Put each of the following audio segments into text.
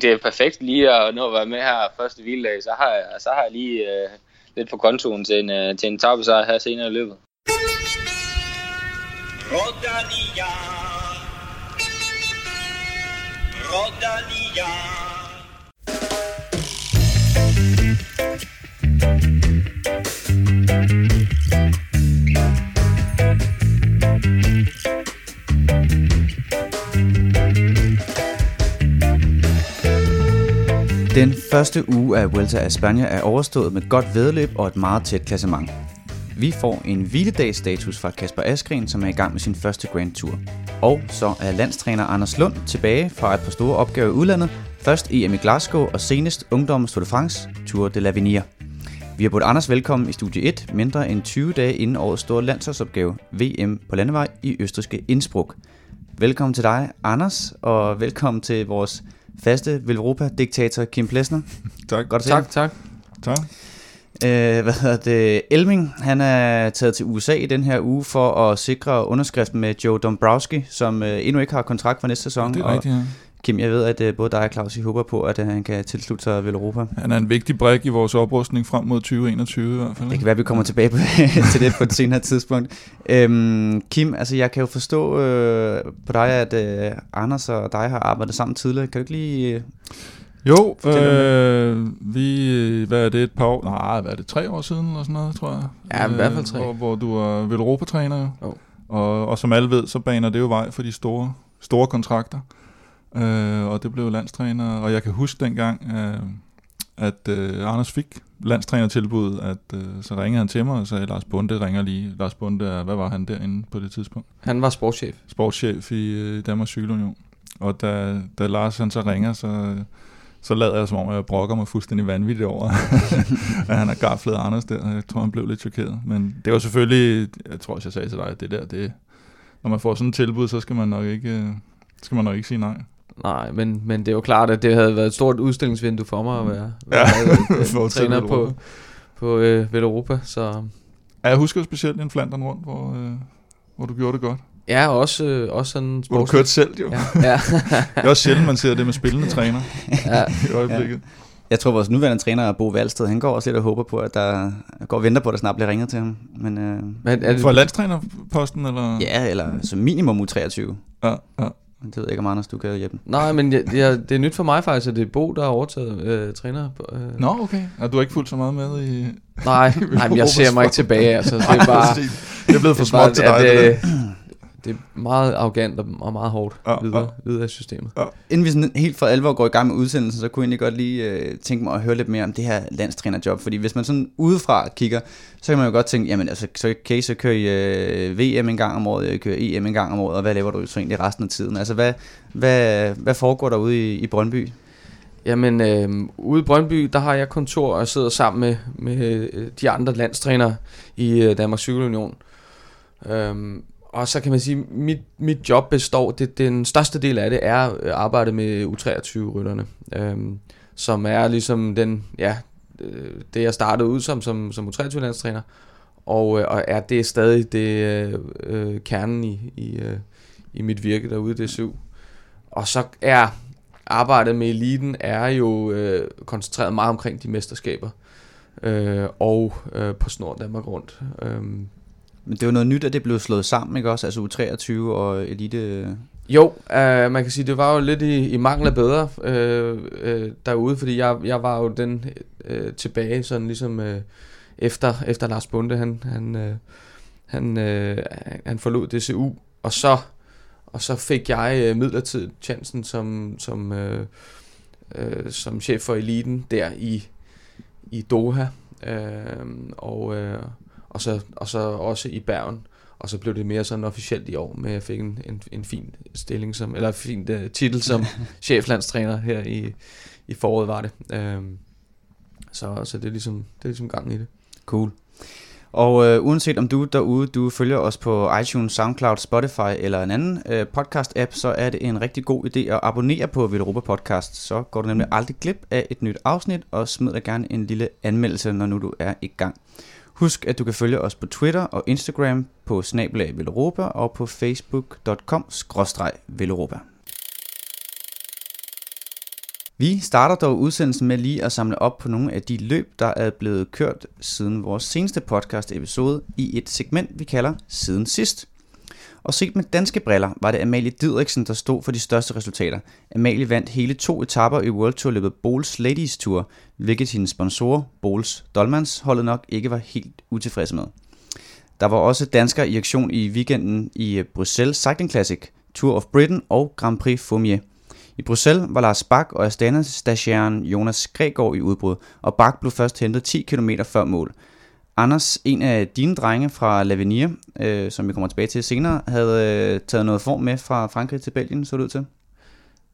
Det er perfekt lige at nå at være med her første hviledag, så har jeg, så har jeg lige øh, lidt på kontoen til en, øh, til en tabesejr her senere i løbet. Rodalia. Rodalia. Den første uge af Vuelta a España er overstået med godt vedløb og et meget tæt klassement. Vi får en hviledagsstatus fra Kasper Askren, som er i gang med sin første Grand Tour. Og så er landstræner Anders Lund tilbage fra et par store opgaver i udlandet. Først EM i Glasgow og senest Ungdommens Tour de France, Tour de l'Avenir. Vi har budt Anders velkommen i studie 1, mindre end 20 dage inden årets store landsholdsopgave, VM på landevej i østriske Innsbruck. Velkommen til dig, Anders, og velkommen til vores faste Velropa-diktator Kim Plesner. Tak. Godt at se Tak, tak. Tak. Øh, hvad hedder det? Elming, han er taget til USA i den her uge for at sikre underskriften med Joe Dombrowski, som øh, endnu ikke har kontrakt for næste sæson. Det er rigtigt, ja. Kim, jeg ved, at øh, både dig og Claus, I håber på, at øh, han kan tilslutte sig Velropa. Han er en vigtig brik i vores oprustning frem mod 2021 i hvert fald. Det kan være, at vi kommer tilbage på, til det på et senere tidspunkt. Øhm, Kim, altså jeg kan jo forstå øh, på dig, at øh, Anders og dig har arbejdet sammen tidligere. Kan du ikke lige... Øh, Jo, øh, vi, hvad er det, et par år, nej, hvad er det, tre år siden eller sådan noget, tror jeg. Ja, i hvert fald tre. Hvor, hvor du er Velropa-træner. Jo. Og, og som alle ved, så baner det jo vej for de store, store kontrakter. Øh, og det blev landstræner, og jeg kan huske dengang, øh, at øh, Anders fik landstrænertilbuddet, at øh, så ringede han til mig og sagde, Lars Bunde ringer lige. Lars Bunde, hvad var han derinde på det tidspunkt? Han var sportschef. sportschef i øh, Danmarks Cykelunion. Og da, da Lars han så ringer, så, så lader jeg som om, jeg brokker mig fuldstændig vanvittigt over, at han har gaflet Anders der. Jeg tror, han blev lidt chokeret. Men det var selvfølgelig, jeg tror også, jeg sagde til dig, at det der, det, når man får sådan et tilbud, så skal man nok ikke, øh, skal man nok ikke sige nej. Nej, men, men det er jo klart, at det havde været et stort udstillingsvindue for mig at være, Ja, være øh, at træner på, på øh, Velropa. Så Ja, jeg husker specielt en Flandern rundt, hvor, øh, hvor du gjorde det godt. ja, også, øh, også sådan Hvor du kørte selv, jo. Ja, ja, Det er også sjældent, man ser det med spillende træner ja. i øjeblikket. jeg tror, vores nuværende træner, Bo Valsted, han går også lidt og håber på, at der går og venter på, at der snart bliver ringet til ham. Men øh, Men er det, For landstrænerposten, eller? ja, eller som minimum U23. Ja, ja. Det ved jeg ikke, om Anders, du kan hjælpe. Nej, men jeg, jeg, det er nyt for mig faktisk, at det er Bo, der har overtaget øh, træner. Øh. Nå, okay. Og du har ikke fulgt så meget med i... Nej, nej, men jeg ser mig ikke tilbage. Altså, det er bare, Det er blevet for det småt til dig. at, det øh, det er meget arrogant og, meget hårdt Ja, videre, ja. videre af systemet. Inden vi sådan helt for alvor går i gang med udsendelsen, så kunne jeg egentlig godt lige øh, tænke mig at høre lidt mere om det her landstrænerjob. Fordi hvis man sådan udefra kigger, så kan man jo godt tænke, jamen altså, så, okay, så kører I øh, VM en gang om året, jeg kører EM en gang om året, og hvad laver du så egentlig resten af tiden? Altså, hvad, hvad, hvad foregår der ude i, i Brøndby? Jamen, øh, ude i Brøndby, der har jeg kontor og sidder sammen med, med øh, de andre landstrænere i øh, Danmarks Cykelunion. Øhm, og så kan man sige, mit, mit job består, det, den største del af det er øh, at arbejde med U23-rytterne, øhm, som er ligesom den, ja, øh, det jeg startede ud som, som, som U23-landstræner, og, øh, og er det stadig det øh, kernen i, i, øh, i mit virke derude i DSU. Og så er arbejdet med eliten er jo øh, koncentreret meget omkring de mesterskaber øh, og øh, på Snor Danmark rundt. Øh, men det var noget nyt, at det blev slået sammen, ikke også? Altså U23 og Elite... Øh. jo, øh, man kan sige, det var jo lidt i, i mangel af bedre øh, øh, derude, fordi jeg, jeg var jo den øh, tilbage, sådan ligesom øh, efter, efter Lars Bunde, han, han, øh, han, øh, han forlod DCU, og så og så fik jeg øh, midlertidigt chancen som, som, øh, øh, som chef for eliten der i, i Doha, øh, og, øh, og, så, og så også i Bergen. Og så blev det mere sådan officielt i år, med at jeg fik en, en, en fin stilling som, eller en fin uh, titel som cheflandstræner her i, i foråret var det. Um, så, så det er ligesom, det er ligesom gangen i det. Cool. Og øh, uanset om du derude, du følger os på iTunes, SoundCloud, Spotify eller en anden øh, podcast-app, så er det en rigtig god idé at abonnere på Velropa Podcast. Så går du nemlig aldrig glip af et nyt afsnit, og smid dig gerne en lille anmeldelse, når nu du er i gang. Husk, at du kan følge os på Twitter og Instagram på snabelag Velropa og på facebook.com Velropa. Vi starter dog udsendelsen med lige at samle op på nogle af de løb, der er blevet kørt siden vores seneste podcast episode i et segment, vi kalder Siden Sidst. Og set med danske briller var det Amalie Didriksen, der stod for de største resultater. Amalie vandt hele to etapper i World Tour løbet Bowls Ladies Tour, hvilket hendes sponsorer, Bowls Dolmans, holdet nok ikke var helt utilfredse med. Der var også danskere i aktion i weekenden i øh, Bruxelles Cycling Classic, Tour of Britain og Grand Prix Fumier. I Bruxelles var Lars Bak og Astana stagiaren Jonas Gregor i udbrud, og Bak blev først hentet 10 km før mål. Anders, en af dine drenge fra Lavenir, øh, som vi kommer tilbage til senere, havde øh, taget noget form med fra Frankrig til Belgien, så det ud til.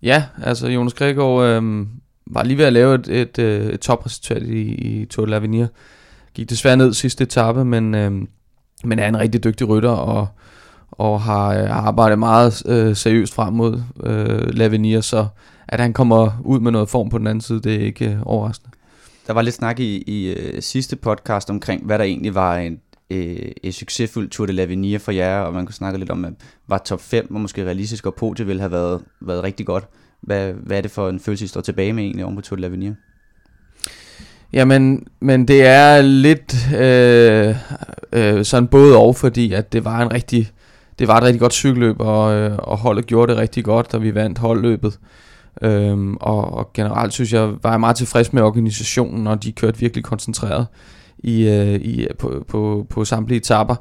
Ja, altså Jonas Gregor øh, var lige ved at lave et, et, øh, et topresultat i, i Tour de l'Avenir. Gik desværre ned sidste etape, men, øh, men er en rigtig dygtig rytter, og, og har, øh, arbejdet meget øh, seriøst frem mod øh, Lavenir, så at han kommer ud med noget form på den anden side, det er ikke øh, overraskende. Der var lidt snak i, i øh, sidste podcast omkring, hvad der egentlig var en, øh, et succesfuldt Tour de l'Avenir for jer, og man kunne snakke lidt om, at var top 5 og måske realistisk, og podiet ville have været, været rigtig godt. Hvad, hvad er det for en følelse, I står tilbage med egentlig om på Tour de l'Avenir? Jamen, men det er lidt øh, øh, sådan både og, fordi at det var en rigtig, det var et rigtig godt cykelløb, og, øh, og holdet gjorde det rigtig godt, da vi vandt holdløbet. Øhm, og, og generelt synes jeg, var jeg meget tilfreds med organisationen, og de kørte virkelig koncentreret i, øh, i, på, på, på samtlige etapper.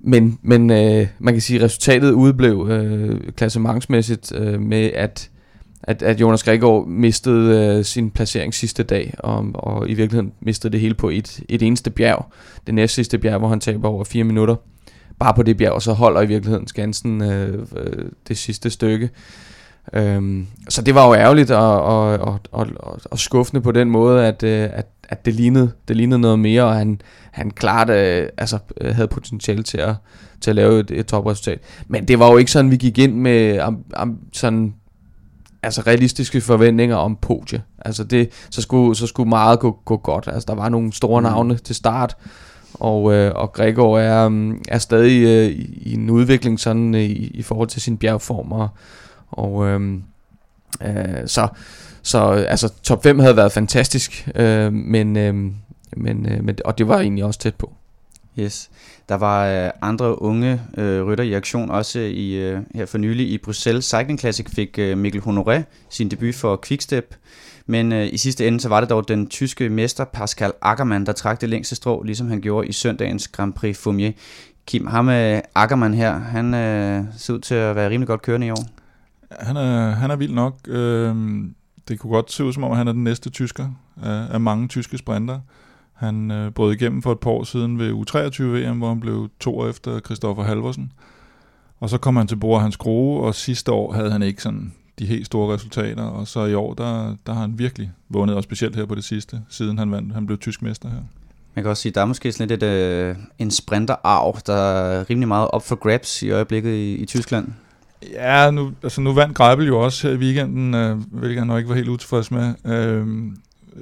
Men, men øh, man kan sige, at resultatet udeblev øh, klassementsmæssigt øh, med, at, at, at Jonas Gregor mistede øh, sin placering sidste dag, og, og i virkeligheden mistede det hele på et, et eneste bjerg. Det næste sidste bjerg, hvor han taber over fire minutter. Bare på det bjerg, og så holder i virkeligheden Skansen øh, øh, det sidste stykke. Øhm, så det var jo ærgerligt og, og, og, og, og skuffende på den måde, at, øh, at, at det, lignede, det lignede noget mere, og han, han klart øh, altså, øh, havde potentiale til at, til at lave et, et topresultat. Men det var jo ikke sådan, vi gik ind med um, um, sådan altså realistiske forventninger om podie. Altså det, så skulle, så skulle meget gå, gå godt. Altså der var nogle store mm. navne til start, og, øh, og Gregor er, um, er stadig øh, i, i en udvikling sådan øh, i, i forhold til sin bjergform, og, og øhm, øh, så, så altså top 5 havde været fantastisk, øh, men, øh, men, øh, men, og det var egentlig også tæt på. Yes. Der var øh, andre unge øh, rytter i aktion, også i, øh, her for nylig i Bruxelles Cycling Classic fik øh, Mikkel Honoré sin debut for Quickstep. Men øh, i sidste ende så var det dog den tyske mester Pascal Ackermann, der trak det længste strå, ligesom han gjorde i søndagens Grand Prix Fumier. Kim, ham øh, Ackermann her, han øh, ser ud til at være rimelig godt kørende i år. Han er, han er vild nok. Øh, det kunne godt se ud som om, han er den næste tysker af, af mange tyske sprinter. Han øh, brød igennem for et par år siden ved U23-VM, hvor han blev to år efter Christoffer Halvorsen. Og så kom han til bord hans skrue, og sidste år havde han ikke sådan de helt store resultater, og så i år, der, der har han virkelig vundet, og specielt her på det sidste, siden han, vandt, han blev tysk mester her. Man kan også sige, at der er måske sådan lidt et, øh, en sprinterarv, der er rimelig meget op for grabs i øjeblikket i, i Tyskland. Ja, nu, altså nu vandt Greibel jo også her i weekenden, øh, hvilket han nok ikke var helt utilfreds med, øh,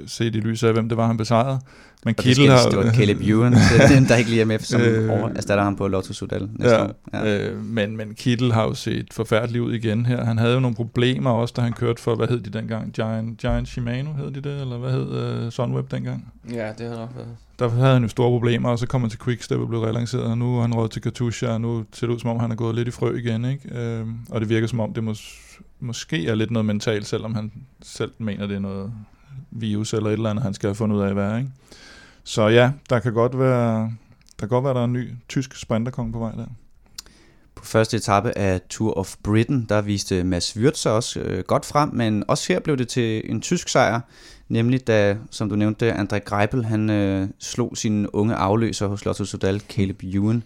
set i lyset af, hvem det var, han besejrede. Men og Kittel har... Det var Caleb Ewan, dem der ikke lige er med, som øh, erstatter ham på Lotto Sudal næste ja, år. Ja. Øh, men, men Kittel har jo set forfærdeligt ud igen her. Han havde jo nogle problemer også, da han kørte for, hvad hed de dengang? Giant, Giant Shimano hed de det, eller hvad hed uh, Sunweb dengang? Ja, det havde nok været. Der havde han jo store problemer, og så kom han til Quickstep og blev relanceret, og nu har han råd til Katusha, og nu ser det ud som om, han er gået lidt i frø igen, ikke? Øh, og det virker som om, det mås- måske er lidt noget mentalt, selvom han selv mener, det er noget virus eller et eller andet, han skal have fundet ud af, hvad er, ikke? Så ja, der kan godt være, der kan godt være, der er en ny tysk sprinterkong på vej der. På første etape af Tour of Britain, der viste Mads Wirtz sig også øh, godt frem, men også her blev det til en tysk sejr, nemlig da, som du nævnte, André Greipel, han øh, slog sin unge afløser hos Lotto Sudal, Caleb Ewan.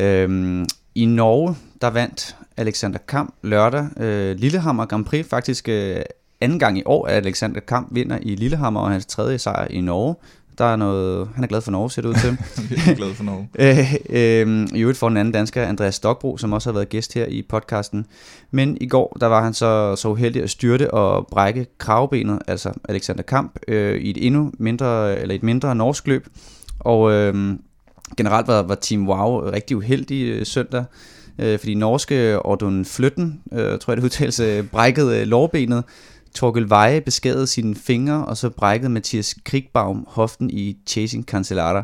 Øhm, I Norge, der vandt Alexander Kamp lørdag øh, Lillehammer Grand Prix, faktisk øh, anden gang i år, at Alexander Kamp vinder i Lillehammer og hans tredje sejr i Norge. Der er noget, han er glad for Norge, ser det ud til. er glad for Norge. øh, øh, I øvrigt for en anden dansker, Andreas Stokbro, som også har været gæst her i podcasten. Men i går, der var han så, så uheldig at styrte og brække kravbenet, altså Alexander Kamp, øh, i et endnu mindre, eller et mindre norsk løb. Og øh, generelt var, var Team Wow rigtig uheldig øh, søndag, øh, fordi norske Ordun Flytten, øh, tror jeg det udtales, brækkede øh, lårbenet, Torkel Veje beskadede sine fingre, og så brækkede Mathias Krigbaum hoften i Chasing Cancellara.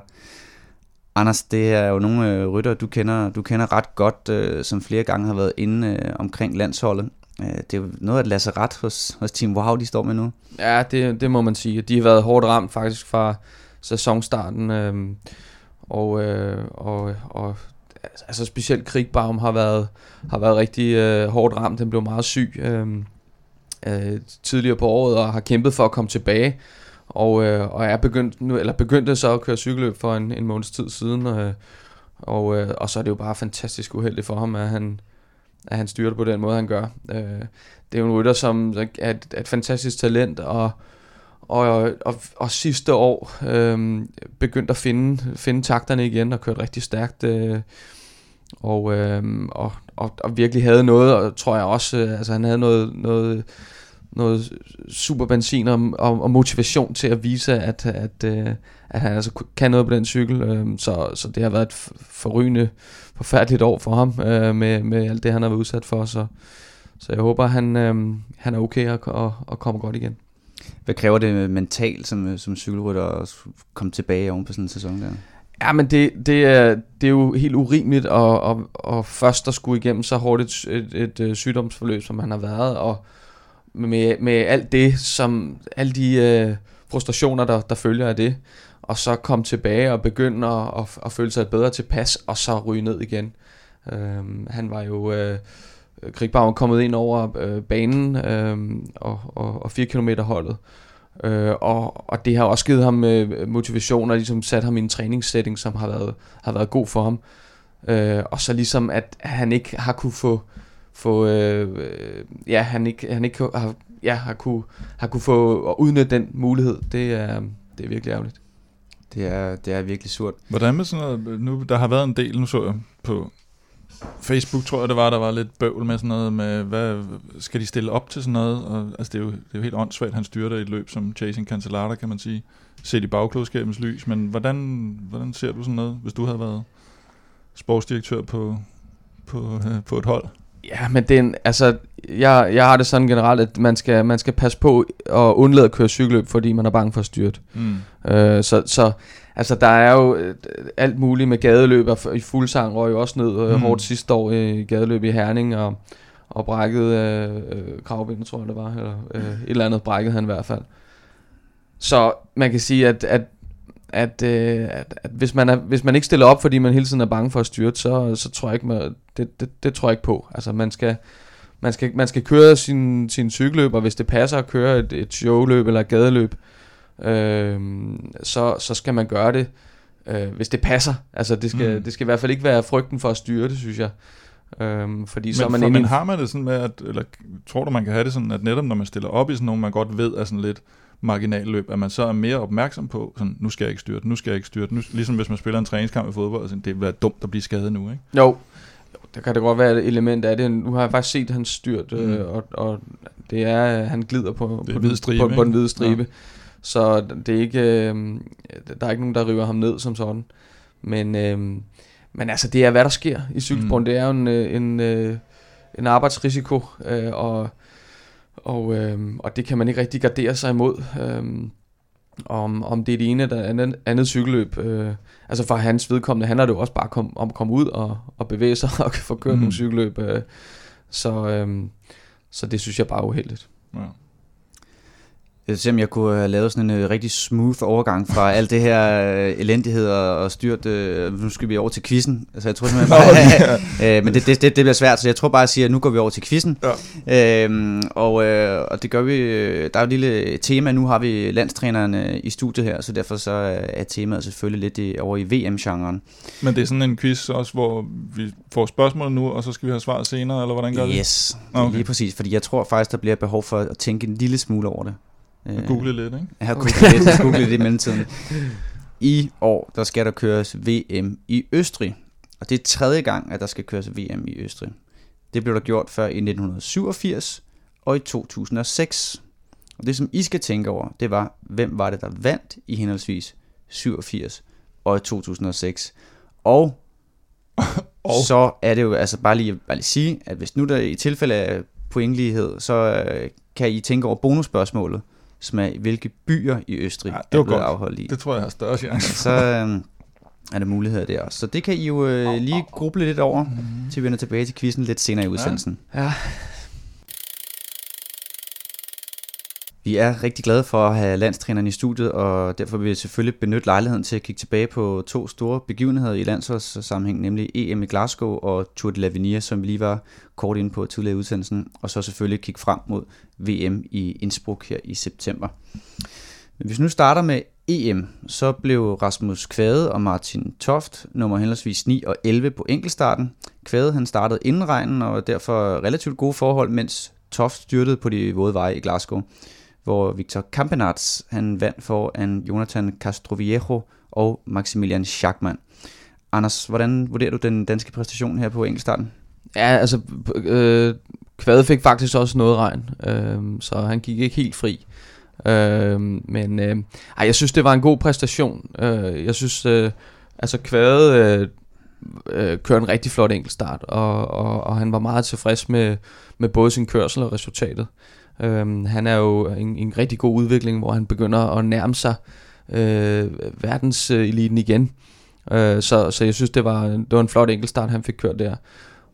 Anders, det er jo nogle øh, rytter, du kender, du kender ret godt, øh, som flere gange har været inde øh, omkring landsholdet. Øh, det er jo noget at lade sig ret hos, hos Team Wow, de står med nu. Ja, det, det må man sige. De har været hårdt ramt faktisk fra sæsonstarten. Øh, og, øh, og, og altså specielt Krigbaum har været, har været rigtig øh, hårdt ramt. Den blev meget syg øh, øh, tidligere på året og har kæmpet for at komme tilbage. Og, øh, og er begyndt, nu, eller begyndte så at køre cykelløb for en, en måneds tid siden. Øh, og, øh, og så er det jo bare fantastisk uheldigt for ham, at han, at han styrer det på den måde, han gør. Øh, det er jo en rytter, som er et, et fantastisk talent, og, og, og, og sidste år øh, begyndte at finde, finde takterne igen, og kørte rigtig stærkt. Øh, og, øh, og, og, og virkelig havde noget, og tror jeg også, øh, altså han havde noget, noget, noget super benzin og, og, og motivation til at vise, at, at, øh, at han altså kan noget på den cykel. Øh, så, så det har været et forrygende, forfærdeligt år for ham, øh, med, med alt det, han har været udsat for. Så, så jeg håber, han, øh, han er okay og, og, og kommer godt igen. Hvad kræver det mentalt som, øh, som cykelrytter at komme tilbage oven på sådan en sæson der? Ja, men det, det, er, det er jo helt urimeligt at, at, at først at skulle igennem så hårdt et, et, et, øh, sygdomsforløb, som han har været, og med, med alt det, som alle de øh, frustrationer, der, der følger af det, og så komme tilbage og begynde at, at, at føle sig bedre tilpas, og så ryge ned igen. Øhm, han var jo... Øh, Krigbauer kommet ind over øh, banen øh, og, og, og 4 km holdet. Øh, og, og det har også givet ham øh, motivation og ligesom sat ham i en træningssætning, som har været, har været god for ham. Øh, og så ligesom, at han ikke har kunne få, få øh, ja, han ikke, han ikke har, ja, har, kunne, har kunne få at udnytte den mulighed, det er, det er virkelig ærgerligt. Det er, det er virkelig surt. Hvordan med sådan noget, nu, der har været en del, nu så jeg på Facebook, tror jeg det var, der var lidt bøvl med sådan noget med, hvad skal de stille op til sådan noget? Og, altså det er, jo, det er jo helt åndssvagt, han styrter et løb som Chasing Cancellara, kan man sige, set i bagklodskabens lys, men hvordan, hvordan ser du sådan noget, hvis du havde været sportsdirektør på, på, øh, på et hold? Ja, men det er en, altså, jeg, jeg har det sådan generelt, at man skal, man skal passe på at undlade at køre cykelløb, fordi man er bange for at styrt. Mm. Øh, så, så altså, der er jo øh, alt muligt med gadeløb, og i fuldsang røg jo også ned øh, mm. hårdt sidste år i gadeløb i Herning, og, og brækket øh, øh, kravbenet, tror jeg det var, eller øh, et eller andet brækket han i hvert fald. Så man kan sige, at, at at, øh, at, at hvis, man er, hvis man ikke stiller op, fordi man hele tiden er bange for at styrte, så, så tror jeg ikke, man, det, det, det tror jeg ikke på. Altså man skal, man skal, man skal køre sin, sin cykelløb, og hvis det passer at køre et, et showløb eller et gadeløb, øh, så, så skal man gøre det, øh, hvis det passer. Altså det skal, mm. det skal i hvert fald ikke være frygten for at styre det, synes jeg. Øhm, fordi men, så er man for, men har man det sådan med, at, eller tror du man kan have det sådan, at netop når man stiller op i sådan nogle, man godt ved er sådan lidt, marginalløb, at man så er mere opmærksom på, sådan, nu skal jeg ikke styrte, nu skal jeg ikke styrte. Nu, ligesom hvis man spiller en træningskamp i fodbold, sådan, det vil være dumt at blive skadet nu, ikke? Jo, der kan det godt være et element af det. Nu har jeg faktisk set hans styrt, mm. øh, og, og det er, han glider på, på, den, stribe, på, på den hvide stribe. Ja. Så det er ikke, øh, der er ikke nogen, der river ham ned som sådan. Men, øh, men altså, det er, hvad der sker i cykelsport. Mm. Det er jo en, øh, en, øh, en arbejdsrisiko, øh, og og, øh, og det kan man ikke rigtig gardere sig imod. Øh, om, om det er det ene eller andet, andet cykelløb. Øh, altså for hans vedkommende handler det jo også bare om, om at komme ud og, og bevæge sig og få kørt mm. nogle cykelløb. Øh, så, øh, så det synes jeg bare er uheldigt. Ja. Jeg se, om jeg kunne have lavet sådan en uh, rigtig smooth overgang fra alt det her uh, elendighed og, og styrt. Uh, nu skal vi over til quizzen. Altså, jeg tror simpelthen bare, uh, men det, det, det, det bliver svært, så jeg tror bare, at sige, at nu går vi over til quizzen. Ja. Uh, og, uh, og det gør vi, der er jo et lille tema, nu har vi landstræneren uh, i studiet her, så derfor så er temaet selvfølgelig lidt i, over i VM-genren. Men det er sådan en quiz også, hvor vi får spørgsmål nu, og så skal vi have svar senere, eller hvordan gør yes, det? Yes, okay. lige præcis, fordi jeg tror faktisk, der bliver behov for at tænke en lille smule over det. Øh, google lidt, ikke? Jeg har googlet lidt, google lidt i mellemtiden. I år, der skal der køres VM i Østrig. Og det er tredje gang, at der skal køres VM i Østrig. Det blev der gjort før i 1987 og i 2006. Og det, som I skal tænke over, det var, hvem var det, der vandt i henholdsvis 87 og i 2006. Og, og så er det jo altså bare lige, bare lige sige, at hvis nu der i tilfælde af pointlighed, så øh, kan I tænke over bonusspørgsmålet, er, hvilke byer i Østrig Ja, ja, det er blevet godt. afholdt i. Det tror jeg har større chance. Så øh, er der muligheder der også. Så det kan I jo øh, lige gruble lidt over, Mhm. til vi vender tilbage til quizzen lidt senere i udsendelsen. Ja. Vi er rigtig glade for at have landstræneren i studiet, og derfor vil vi selvfølgelig benytte lejligheden til at kigge tilbage på to store begivenheder i landsholdssammenhæng, nemlig EM i Glasgow og Tour de l'Avenir, som vi lige var kort inde på tidligere i udsendelsen, og så selvfølgelig kigge frem mod VM i Innsbruck her i september. Men hvis vi nu starter med EM, så blev Rasmus Kvade og Martin Toft nummer henholdsvis 9 og 11 på enkeltstarten. Kvade han startede inden regnen og derfor relativt gode forhold, mens Toft styrtede på de våde veje i Glasgow, hvor Victor Campenarts han vandt foran Jonathan Castroviejo og Maximilian Schachmann. Anders, hvordan vurderer du den danske præstation her på enkeltstarten? Ja, altså, øh, Kvade fik faktisk også noget regn, øh, så han gik ikke helt fri. Øh, men øh, ej, jeg synes, det var en god præstation. Øh, jeg synes, øh, altså Kvade... øh, øh, kørte en rigtig flot enkeltstart, og, og, og han var meget tilfreds med, med både sin kørsel og resultatet. Øhm, han er jo en, en rigtig god udvikling, hvor han begynder at nærme sig øh, verdenseliten igen. Øh, så, så jeg synes, det var, det var en flot enkeltstart, han fik kørt der.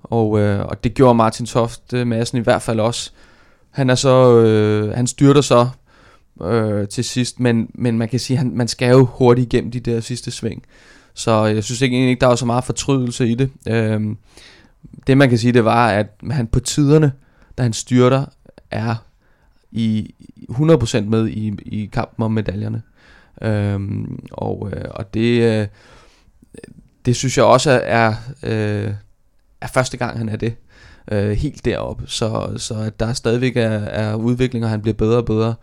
Og, øh, og det gjorde Martin Toft massen Madsen i hvert fald også. Han er så, øh, han styrter så øh, til sidst, men, men man kan sige, han, man skal jo hurtigt igennem de der sidste sving. Så jeg synes ikke, egentlig ikke, der var så meget fortrydelse i det. Øh, det man kan sige, det var, at han på tiderne, da han styrter, er i 100% med i, i kampen om medaljerne. Øhm, og, øh, og det, øh, det synes jeg også er, øh, er første gang, han er det. Øh, helt deroppe. Så, så at der stadigvæk er, er udvikling, og han bliver bedre og bedre.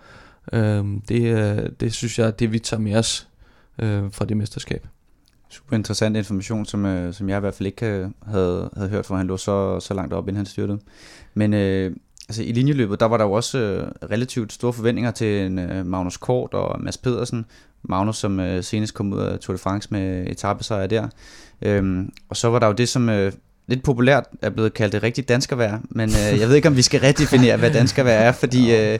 Øh, det, øh, det synes jeg, det vi tager med os øh, fra det mesterskab. Super interessant information, som, øh, som jeg i hvert fald ikke øh, havde, havde hørt, for han lå så, så langt op, inden han styrtede. Men øh, altså, i linjeløbet, der var der jo også øh, relativt store forventninger til en, øh, Magnus Kort og Mads Pedersen. Magnus, som øh, senest kom ud af Tour de France med etappesejr der. Øhm, og så var der jo det, som øh, lidt populært er blevet kaldt det rigtigt danskervær, men øh, jeg ved ikke, om vi skal redefinere, hvad danskervær er, fordi øh,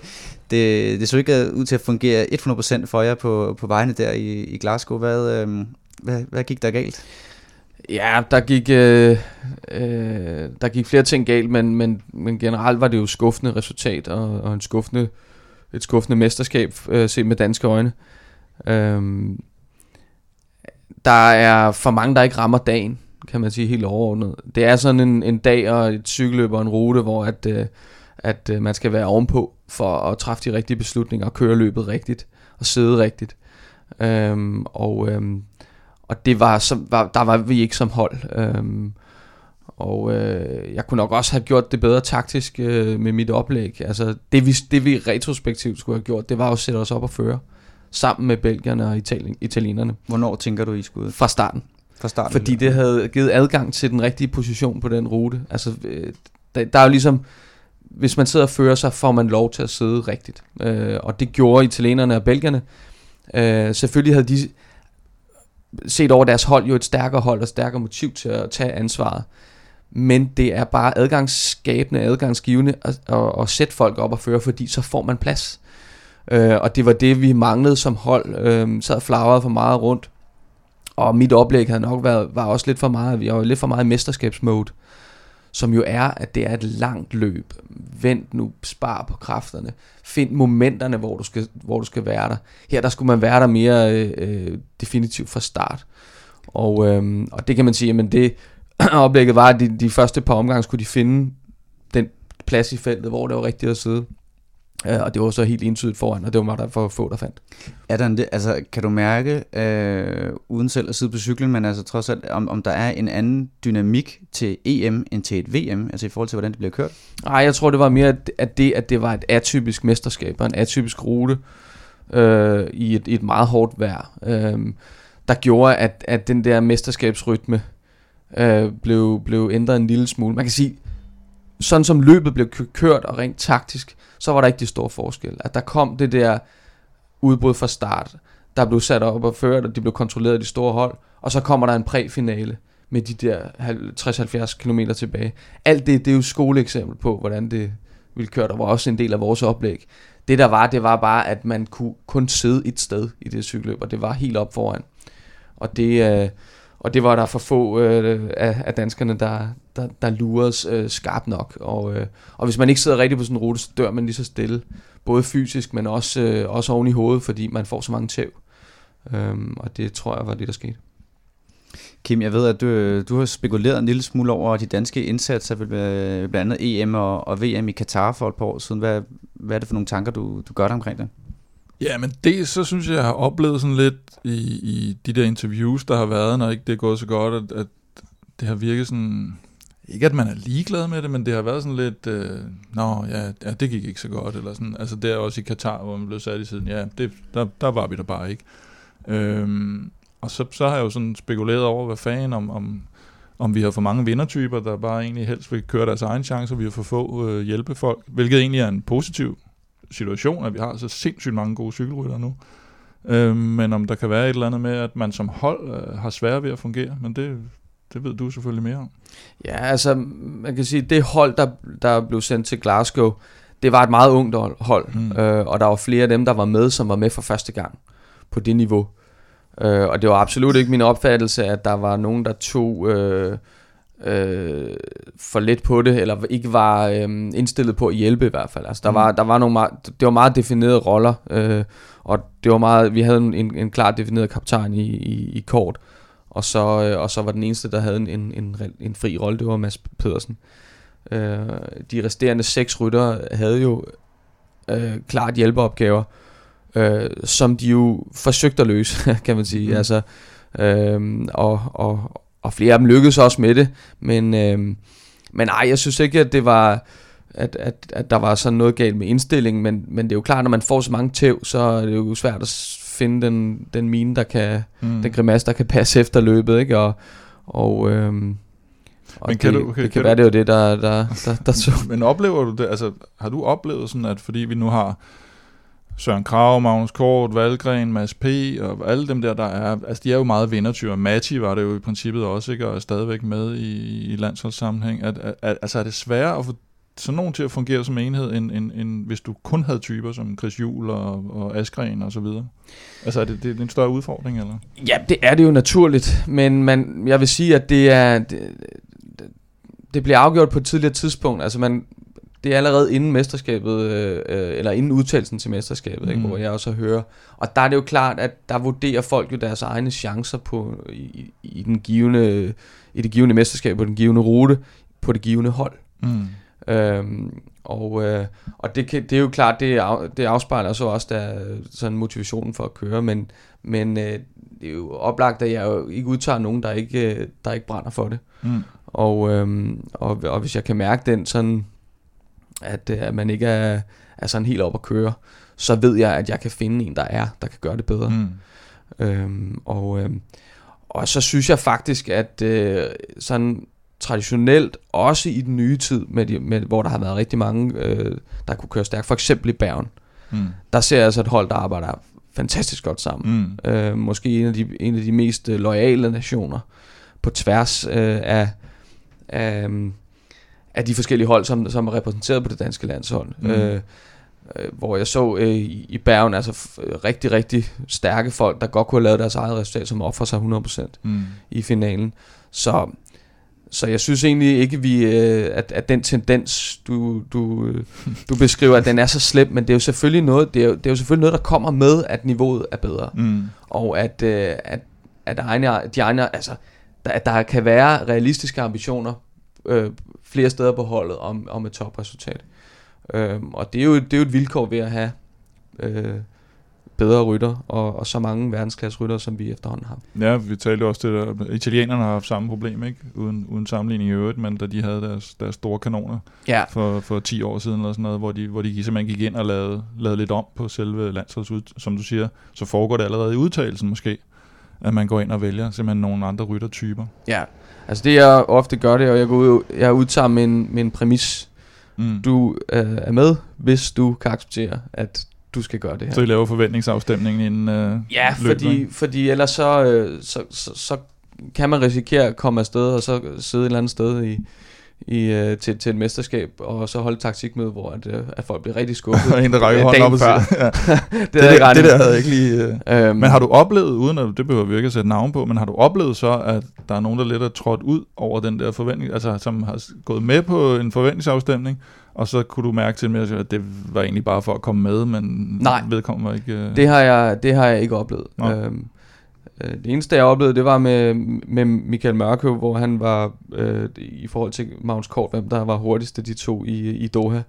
det, det så ikke ud til at fungere 100% for jer på, på vejene der i, i Glasgow. Hvad, øh, hvad, hvad gik der galt? Ja, der gik, øh, øh, der gik flere ting galt, men, men, men generelt var det jo skuffende resultat og, og en skuffende, et skuffende mesterskab øh, set med danske øjne. Øhm, der er for mange, der ikke rammer dagen, kan man sige helt overordnet. Det er sådan en, en dag og et cykelløb og en rute, hvor at, øh, at øh, man skal være ovenpå for at træffe de rigtige beslutninger og køre løbet rigtigt og sidde rigtigt. Øhm, og, øhm, og det var, som, var, der var vi ikke som hold. Øhm, og øh, jeg kunne nok også have gjort det bedre taktisk øh, med mit oplæg. Altså det vi, det vi retrospektivt skulle have gjort, det var jo at sætte os op og føre sammen med belgierne og Italien, italienerne Hvornår tænker du, I skulle fra starten. Fra starten? Fordi det havde givet adgang til den rigtige position på den rute. Altså, øh, der, der er jo ligesom, hvis man sidder og fører sig, får man lov til at sidde rigtigt. Øh, og det gjorde italienerne og belgierne. Øh, selvfølgelig havde de set over deres hold jo et stærkere hold og stærkere motiv til at tage ansvaret. Men det er bare adgangsskabende, adgangsgivende at, at, at sætte folk op og føre, fordi så får man plads. Øh, og det var det, vi manglede som hold. Øh, sad flagret for meget rundt. Og mit oplæg havde nok været, var også lidt for meget, vi var lidt for meget i mesterskabsmode, som jo er, at det er et langt løb. Vent nu, spar på kræfterne. Find momenterne, hvor du skal, hvor du skal være der. Her der skulle man være der mere øh, øh definitivt fra start. Og, øh, og det kan man sige, men det oplægget var, at de, de første par omgange skulle de finde den plads i feltet, hvor det var rigtigt at sidde. Øh, og det var så helt entydigt foran, og det var der for få, der fandt. Er der en, altså, kan du mærke, øh, uden selv at sidde på cyklen, men altså trods alt, om, om der er en anden dynamik til EM end til et VM, altså i forhold til, hvordan det bliver kørt? Nej, jeg tror, det var mere, at- at det, at det var et atypisk mesterskab, og en atypisk rute øh, i, et, i et meget hårdt vejr, øh, der gjorde, at, at den der mesterskabsrytme øh, blev, blev ændret en lille smule. Man kan sige, sådan som løbet blev kørt og rent taktisk, så var der ikke de store forskel. At der kom det der udbrud fra start, der blev sat op og ført, og de blev kontrolleret af de store hold, og så kommer der en præfinale med de der 60-70 km tilbage. Alt det, det er jo skoleeksempel på, hvordan det, ville køre. Der var også en del af vores oplæg. Det der var, det var bare, at man kunne kun sidde et sted i det cykelløb, og det var helt op foran. Og det, øh, og det var der for få øh, af, af danskerne, der, der, der luredes øh, skarpt nok. Og, øh, og hvis man ikke sidder rigtigt på sådan en rute, så dør man lige så stille. Både fysisk, men også, øh, også oven i hovedet, fordi man får så mange tæv. Øhm, og det tror jeg var det, der skete. Kim, jeg ved, at du, øh, du har spekuleret en lille smule over de danske indsatser ved blandt andet EM og, og VM i Katar for et par år siden. Hvad, hvad er det for nogle tanker, du, du gør dig omkring det? Ja, men det så synes jeg, jeg har oplevet sådan lidt i, i de der interviews, der har været, når ikke det er gået så godt, at, at det har virket sådan... Ikke at man er ligeglad med det, men det har været sådan lidt, øh, nå ja, ja, det gik ikke så godt, eller sådan. Altså det er også i Katar, hvor man blev sat i siden, ja, det, der, der var vi der bare ikke. Øhm, og så, så har jeg jo sådan spekuleret over, hvad fanden, om, om, om vi har for mange vindertyper, der bare egentlig helst vil køre deres egen chancer, vi har for få øh, hjælpefolk, hvilket egentlig er en positiv situation, at vi har så sindssygt mange gode cykelrytter nu. Øh, men om der kan være et eller andet med, at man som hold øh, har svært ved at fungere, men det, det ved du selvfølgelig mere om. Ja, altså man kan sige, det hold, der, der blev sendt til Glasgow, det var et meget ungt hold, mm. øh, og der var flere af dem, der var med, som var med for første gang på det niveau. Øh, og det var absolut ikke min opfattelse, at der var nogen, der tog øh, øh, for lidt på det, eller ikke var øh, indstillet på at hjælpe i hvert fald. Altså, der, mm. var, der var nogle meget, det var meget definerede roller, øh, og det var meget, vi havde en, en klart defineret kaptajn i, i, i kort, og så, øh, og så var den eneste, der havde en, en, en, en fri rolle, det var Mads Pedersen. Øh, de resterende seks rytter havde jo øh, klart hjælpeopgaver, øh, som de jo forsøgte at løse, kan man sige. Mm. Altså, øh, og, og, og flere af dem lykkedes også med det, men, øh, men ej, jeg synes ikke, at det var at, at, at der var sådan noget galt med indstillingen, men, men det er jo klart, når man får så mange tæv, så er det jo svært at finde den, den mine, der kan, mm. den grimasse, der kan passe efter løbet, ikke? Og, og, øhm, og men kan det, du, okay, det kan, kan være, du, det er jo det, der, der, der, der så. Men oplever du det, altså har du oplevet sådan, at fordi vi nu har Søren Krav, Magnus Kort, Valgren, Mads P. og alle dem der, der er, altså de er jo meget vindertyre. Matti var det jo i princippet også, ikke, og er stadigvæk med i, i landsholdssammenhæng. At, at, at, altså er det sværere at få sådan nogen til at fungere som enhed, end, end, end hvis du kun havde typer som Chris Juhl og, og Askren og så videre? Altså er det, det er en større udfordring, eller? Ja, det er det jo naturligt, men man, jeg vil sige, at det er... Det, det bliver afgjort på et tidligere tidspunkt. Altså man, det er allerede inden mesterskabet, øh, øh, eller inden udtalelsen til mesterskabet, mm. ikke, hvor jeg også hører. Og der er det jo klart, at der vurderer folk jo deres egne chancer på, i, i, den givende, i det givende mesterskab, på den givende rute, på det givende hold. Mm. Øhm, og øh, og det, kan, det er jo klart, det, af, det afspejler så også der, sådan motivationen for at køre, men, men øh, det er jo oplagt, at jeg jo ikke udtager nogen, der ikke, der ikke brænder for det. Mm. Og, øhm, og, og hvis jeg kan mærke den sådan at, øh, at man ikke er, er sådan helt op at køre, så ved jeg, at jeg kan finde en, der er, der kan gøre det bedre. Mm. Øhm, og, øhm, og så synes jeg faktisk, at øh, sådan traditionelt, også i den nye tid, med de, med, hvor der har været rigtig mange, øh, der kunne køre stærkt, for eksempel i Bergen, mm. der ser jeg altså et hold, der arbejder fantastisk godt sammen. Mm. Øh, måske en af de, en af de mest øh, loyale nationer på tværs øh, af, af af de forskellige hold, som, som er repræsenteret på det danske landshold. Mm. Øh, øh, hvor jeg så øh, i Bergen, altså rigtig, rigtig stærke folk, der godt kunne have lavet deres eget resultat, som offer sig 100% mm. i finalen. Så, så jeg synes egentlig ikke, vi, øh, at, at den tendens, du, du, du beskriver, at den er så slem, men det er jo selvfølgelig noget, det er jo, det er jo selvfølgelig noget, der kommer med, at niveauet er bedre. Mm. Og at, øh, at, at egne, de egne, altså, der, at der kan være realistiske ambitioner øh, flere steder på holdet om, om et topresultat. Øh, og det er, jo, det er jo et vilkår ved at have øh, bedre rytter, og, og så mange verdensklasse rytter, som vi efterhånden har. Ja, vi talte også det der, italienerne har haft samme problem, ikke? Uden, uden sammenligning i øvrigt, men da de havde deres, deres store kanoner ja. for, for 10 år siden, eller sådan noget, hvor de, hvor de simpelthen gik ind og lavede, lavede lidt om på selve landsholds, som du siger, så foregår det allerede i udtalelsen måske, at man går ind og vælger simpelthen nogle andre ryttertyper. Ja, Altså det jeg ofte gør det, og jeg går ud, jeg udtager min, min præmis. Mm. Du øh, er med, hvis du kan acceptere, at du skal gøre det her. Så I laver forventningsafstemningen inden øh, Ja, fordi, fordi ellers så, øh, så, så, så kan man risikere at komme afsted, og så sidde et eller andet sted i, i, øh, til, til et mesterskab, og så holde taktikmøde, hvor at, øh, at folk bliver rigtig skuffet. en, der rækker øh, hånden op og siger, ja. det, det, der, det der havde jeg ikke lige... Øh. Øhm, Men har du oplevet, uden at det behøver vi ikke at sætte navn på, men har du oplevet så, at der er nogen, der lidt er trådt ud over den der forventning, altså som har gået med på en forventningsafstemning, og så kunne du mærke til med, at det var egentlig bare for at komme med, men Nej. vedkommende var ikke... Øh... Det har jeg, det har jeg ikke oplevet. Nå. Øhm, øh, det eneste, jeg oplevede, det var med, med Michael Mørkøv, hvor han var øh, i forhold til Magnus Kort, hvem der var hurtigst af de to i, i Doha.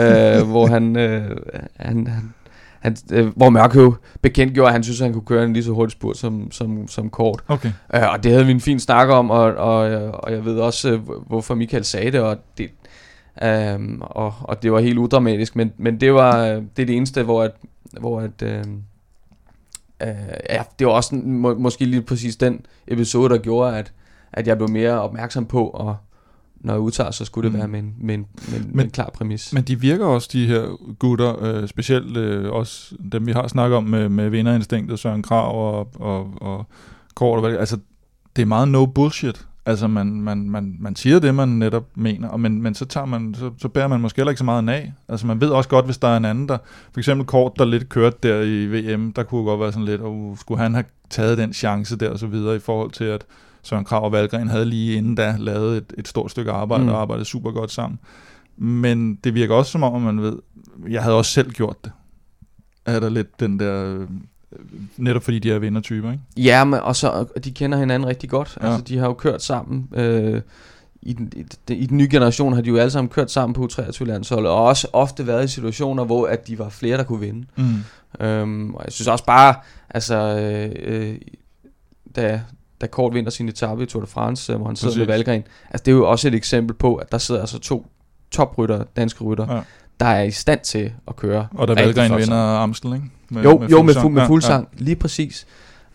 øh, hvor han, øh, han, han, han øh, hvor Mørkøv bekendtgjorde, at han synes, at han kunne køre en lige så hurtig spurt som, som, som Kort. Okay. Øh, og det havde vi en fin snak om, og, og, og jeg ved også, øh, hvor- hvorfor Michael sagde det, og det, øhm, og, og det var helt udramatisk, men, men det var øh, det er det eneste, hvor at, hvor at, øh, øh, ja, det var også må, måske lige præcis den episode, der gjorde, at, at jeg blev mere opmærksom på, og når jeg udtager, så skulle det Mm. være med en, med en, med en, med Men- en klar præmis. Men de virker også, de her gutter, øh, specielt øh, også dem, vi har snakket om med, med vinderinstinktet, Søren Krav og, og, og Kort, altså det er meget no bullshit. Altså man, man, man, man siger det, man netop mener, og men, men så, tager man, så, så bærer man måske heller ikke så meget af. Altså man ved også godt, hvis der er en anden, der for eksempel Kort, der lidt kørte der i VM, der kunne godt være sådan lidt, oh, skulle han have taget den chance der og så videre, i forhold til at Søren Krav og Valgren havde lige inden da lavet et, et stort stykke arbejde Mm. og arbejdet super godt sammen. Men det virker også som om, at man ved, jeg havde også selv gjort det. Er der lidt den der, øh, netop fordi de er vindertyper, ikke? Ja, men, og, så, og de kender hinanden rigtig godt. Ja. Ja. Altså, de har jo kørt sammen. Øh, i, den, i, den, I den nye generation har de jo alle sammen kørt sammen på U23-landsholdet, og også ofte været i situationer, hvor at de var flere, der kunne vinde. Mm. Øhm, og jeg synes også bare, altså, øh, øh, da, da Kort vinder sin etape i Tour de France, øh, hvor han sidder Præcis. med Valgren, altså det er jo også et eksempel på, at der sidder altså to toprytter, danske rytter, Ja. Ja. der er i stand til at køre. Og rigtig Valgren vinder. Amstel, ikke? Med, jo, med jo med, fu- med Ja, fuld sang, ja, lige præcis.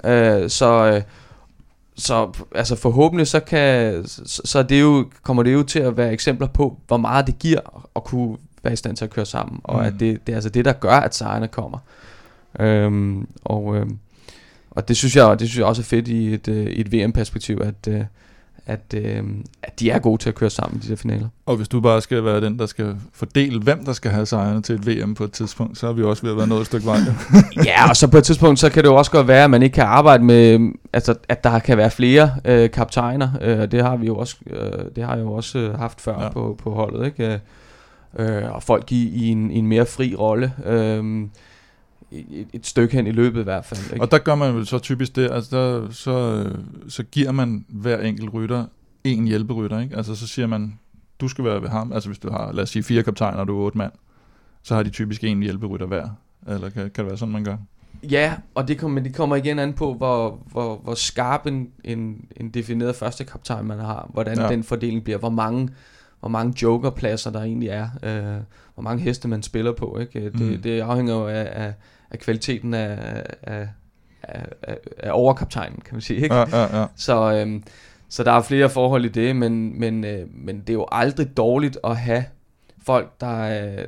Øh, så, øh, så altså forhåbentlig så kan så, så det jo, kommer det jo til at være eksempler på, hvor meget det giver at kunne være i stand til at køre sammen, og Mm. at det, det er altså det, der gør, at sejrene kommer. Øhm, og, øhm, og det synes jeg, det synes jeg også er fedt i et, øh, i et VM-perspektiv, at, øh, at, øh, at de er gode til at køre sammen i de der finaler. Og hvis du bare skal være den, der skal fordele, hvem der skal have sejrene til et VM på et tidspunkt, så er vi også ved at være nået et stykke vej. ja, og så på et tidspunkt, så kan det jo også godt være, at man ikke kan arbejde med, altså at der kan være flere øh, kaptajner, øh, det har vi jo også, øh, det har jeg jo også øh, haft før Ja. ja. på, på holdet, ikke? Øh, og folk i, i, en, i en mere fri rolle, øh, et, et stykke hen i løbet i hvert fald, ikke? Og der gør man vel så typisk det, altså der, så, øh, så giver man hver enkelt rytter en hjælperytter, ikke? Altså så siger man, du skal være ved ham, altså hvis du har, lad os sige, fire kaptajner, og du er otte mand, så har de typisk en hjælperytter hver. Eller kan, kan det være sådan, man gør? Ja, og det kommer, det kommer igen an på, hvor, hvor, hvor skarp en, en, en defineret første kaptajn man har, hvordan Ja. den fordeling bliver, hvor mange, hvor mange jokerpladser der egentlig er, øh, hvor mange heste man spiller på. Ikke? Det, Mm. mm. det afhænger jo af, af, af kvaliteten af, af, af, af, overkaptajnen, kan man sige. Ikke? Ja, ja, ja. Så, øhm, så der er flere forhold i det, men, men, øh, men det er jo aldrig dårligt at have folk, der, øh,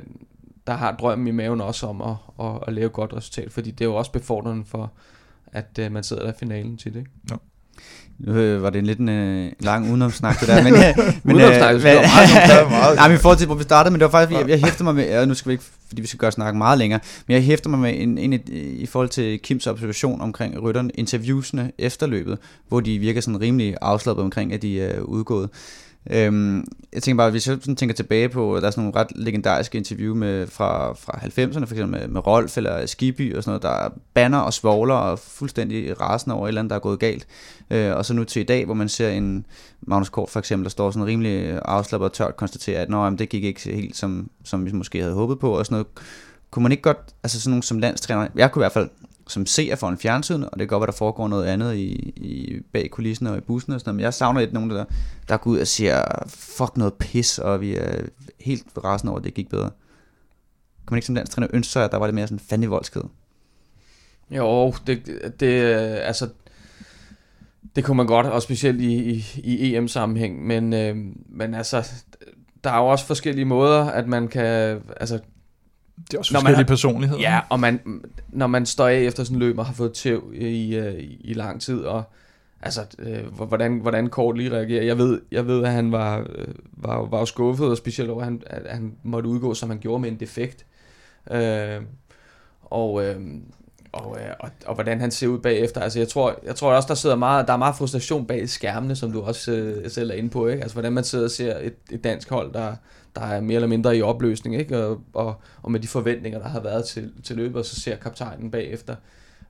der har drømmen i maven også om at, at, at lave et godt resultat, fordi det er jo også befordrende for, at øh, man sidder der i finalen til det. Ikke? Nu øh, var det en lidt en øh, lang udenomsnak det der, men, øh, men Udenomsnak, det hvad- var meget- var meget- Nej, men i forhold til, hvor vi startede, men det var faktisk, jeg, jeg hæfter mig med, ja, nu skal vi ikke, fordi vi skal gøre snakke meget længere, men jeg hæfter mig med en, en, i, i forhold til Kims observation omkring rytterne, interviewsene efter løbet, hvor de virker sådan rimelig afslappet omkring, at de er udgået. Øhm, jeg tænker bare, hvis jeg sådan tænker tilbage på, der er sådan nogle ret legendariske interview med, fra, fra 90'erne, for eksempel med, med Rolf eller Skiby og sådan noget, der banner og svogler og fuldstændig rasende over et eller andet, der er gået galt. Øh, og så nu til i dag, hvor man ser en Magnus Kort for eksempel, der står sådan rimelig afslappet og tørt konstaterer, at Nå, jamen, det gik ikke helt, som, som vi måske havde håbet på, og sådan noget. Kunne man ikke godt, altså sådan nogle som landstræner, jeg kunne i hvert fald som ser for en fjernsyn, og det kan godt være, der foregår noget andet i, i bag kulissen og i bussen og sådan noget, men jeg savner lidt nogen, der, der går ud og siger, fuck noget pis, og vi er helt rasende over, at det gik bedre. Kan man ikke som landstræner ønske sig, at der var lidt mere sådan fandme voldsked? Jo, det, det, altså, det kunne man godt, og specielt i, i, i EM-sammenhæng, men, øh, men altså, der er jo også forskellige måder, at man kan, altså, det er også Når man forskellige har- personligheder. Ja, og man, når man står af efter sådan løb og har fået tæv i, øh, i, i lang tid, og altså, øh, hvordan, hvordan Kort lige reagerer. Jeg ved, jeg ved at han var, øh, var, var skuffet, og specielt over, at han, at han måtte udgå, som han gjorde med en defekt. Øh, og, øh, og, øh, og, og hvordan han ser ud bagefter. Altså jeg tror, jeg tror også, der sidder meget, der er meget frustration bag skærmene, som du også øh, selv er inde på. Ikke? Altså hvordan man sidder og ser et, et dansk hold, der, der er mere eller mindre i opløsning, ikke? Og, og, og med de forventninger, der har været til, til løbet, og så ser kaptajnen bagefter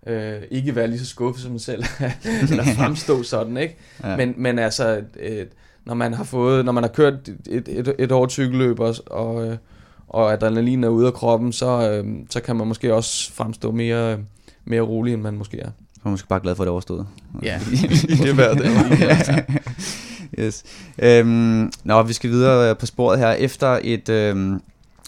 øh, ikke være lige så skuffet som selv, eller fremstå sådan, ikke? Ja. Men, men altså, øh, når man har fået, når man har kørt et, et, et hårdt cykelløb, og, og, og adrenalin er ude af kroppen, så, øh, så kan man måske også fremstå mere, mere rolig, end man måske er. Så er man måske bare glad for, at det overstået. Ja, det er værd det. yes. Øhm, nå, vi skal videre øh, på sporet her. Efter et, øhm,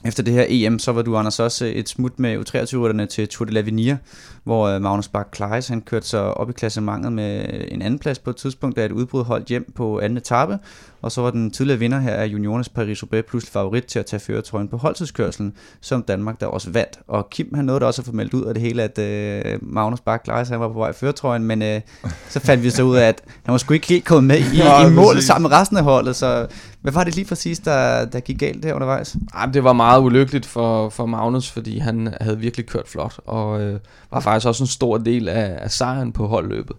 efter det her EM, så var du, Anders, også et smut med U23-rytterne til Tour de l'Avenir, hvor øh, Magnus Bak Kleis, han kørte sig op i klassementet med en anden plads på et tidspunkt, da et udbrud holdt hjem på anden etape, og så var den tidligere vinder her af juniorernes Paris-Roubaix pludselig favorit til at tage føretrøjen på holdtidskørselen, som Danmark der også vandt. Og Kim, han nåede da også at få meldt ud af det hele, at øh, Magnus Bach Kleis, han var på vej i føretrøjen, men øh, så fandt vi så ud af, at han var sgu ikke helt kommet med i, i målet sammen med resten af holdet, så hvad var det lige præcis, der, der gik galt der undervejs? Ej, det var meget ulykkeligt for, for Magnus, fordi han havde virkelig kørt flot, og øh, var faktisk også en stor del af, af sejren på holdløbet.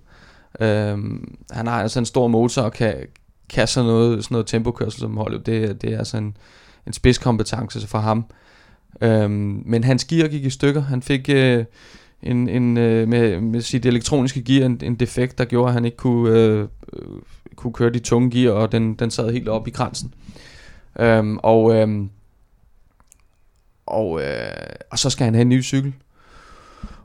Øhm, han har altså en stor motor og kan, kan sådan noget, sådan noget tempokørsel som holdløb. Det, det er altså en, en spidskompetence for ham. Øhm, men hans gear gik i stykker. Han fik øh, en, en, øh, med, med sit elektroniske gear en, en defekt, der gjorde, at han ikke kunne, øh, øh kunne køre de tunge gear, og den, den sad helt op i kransen. Øhm, og, øh, og, øh, og så skal han have en ny cykel.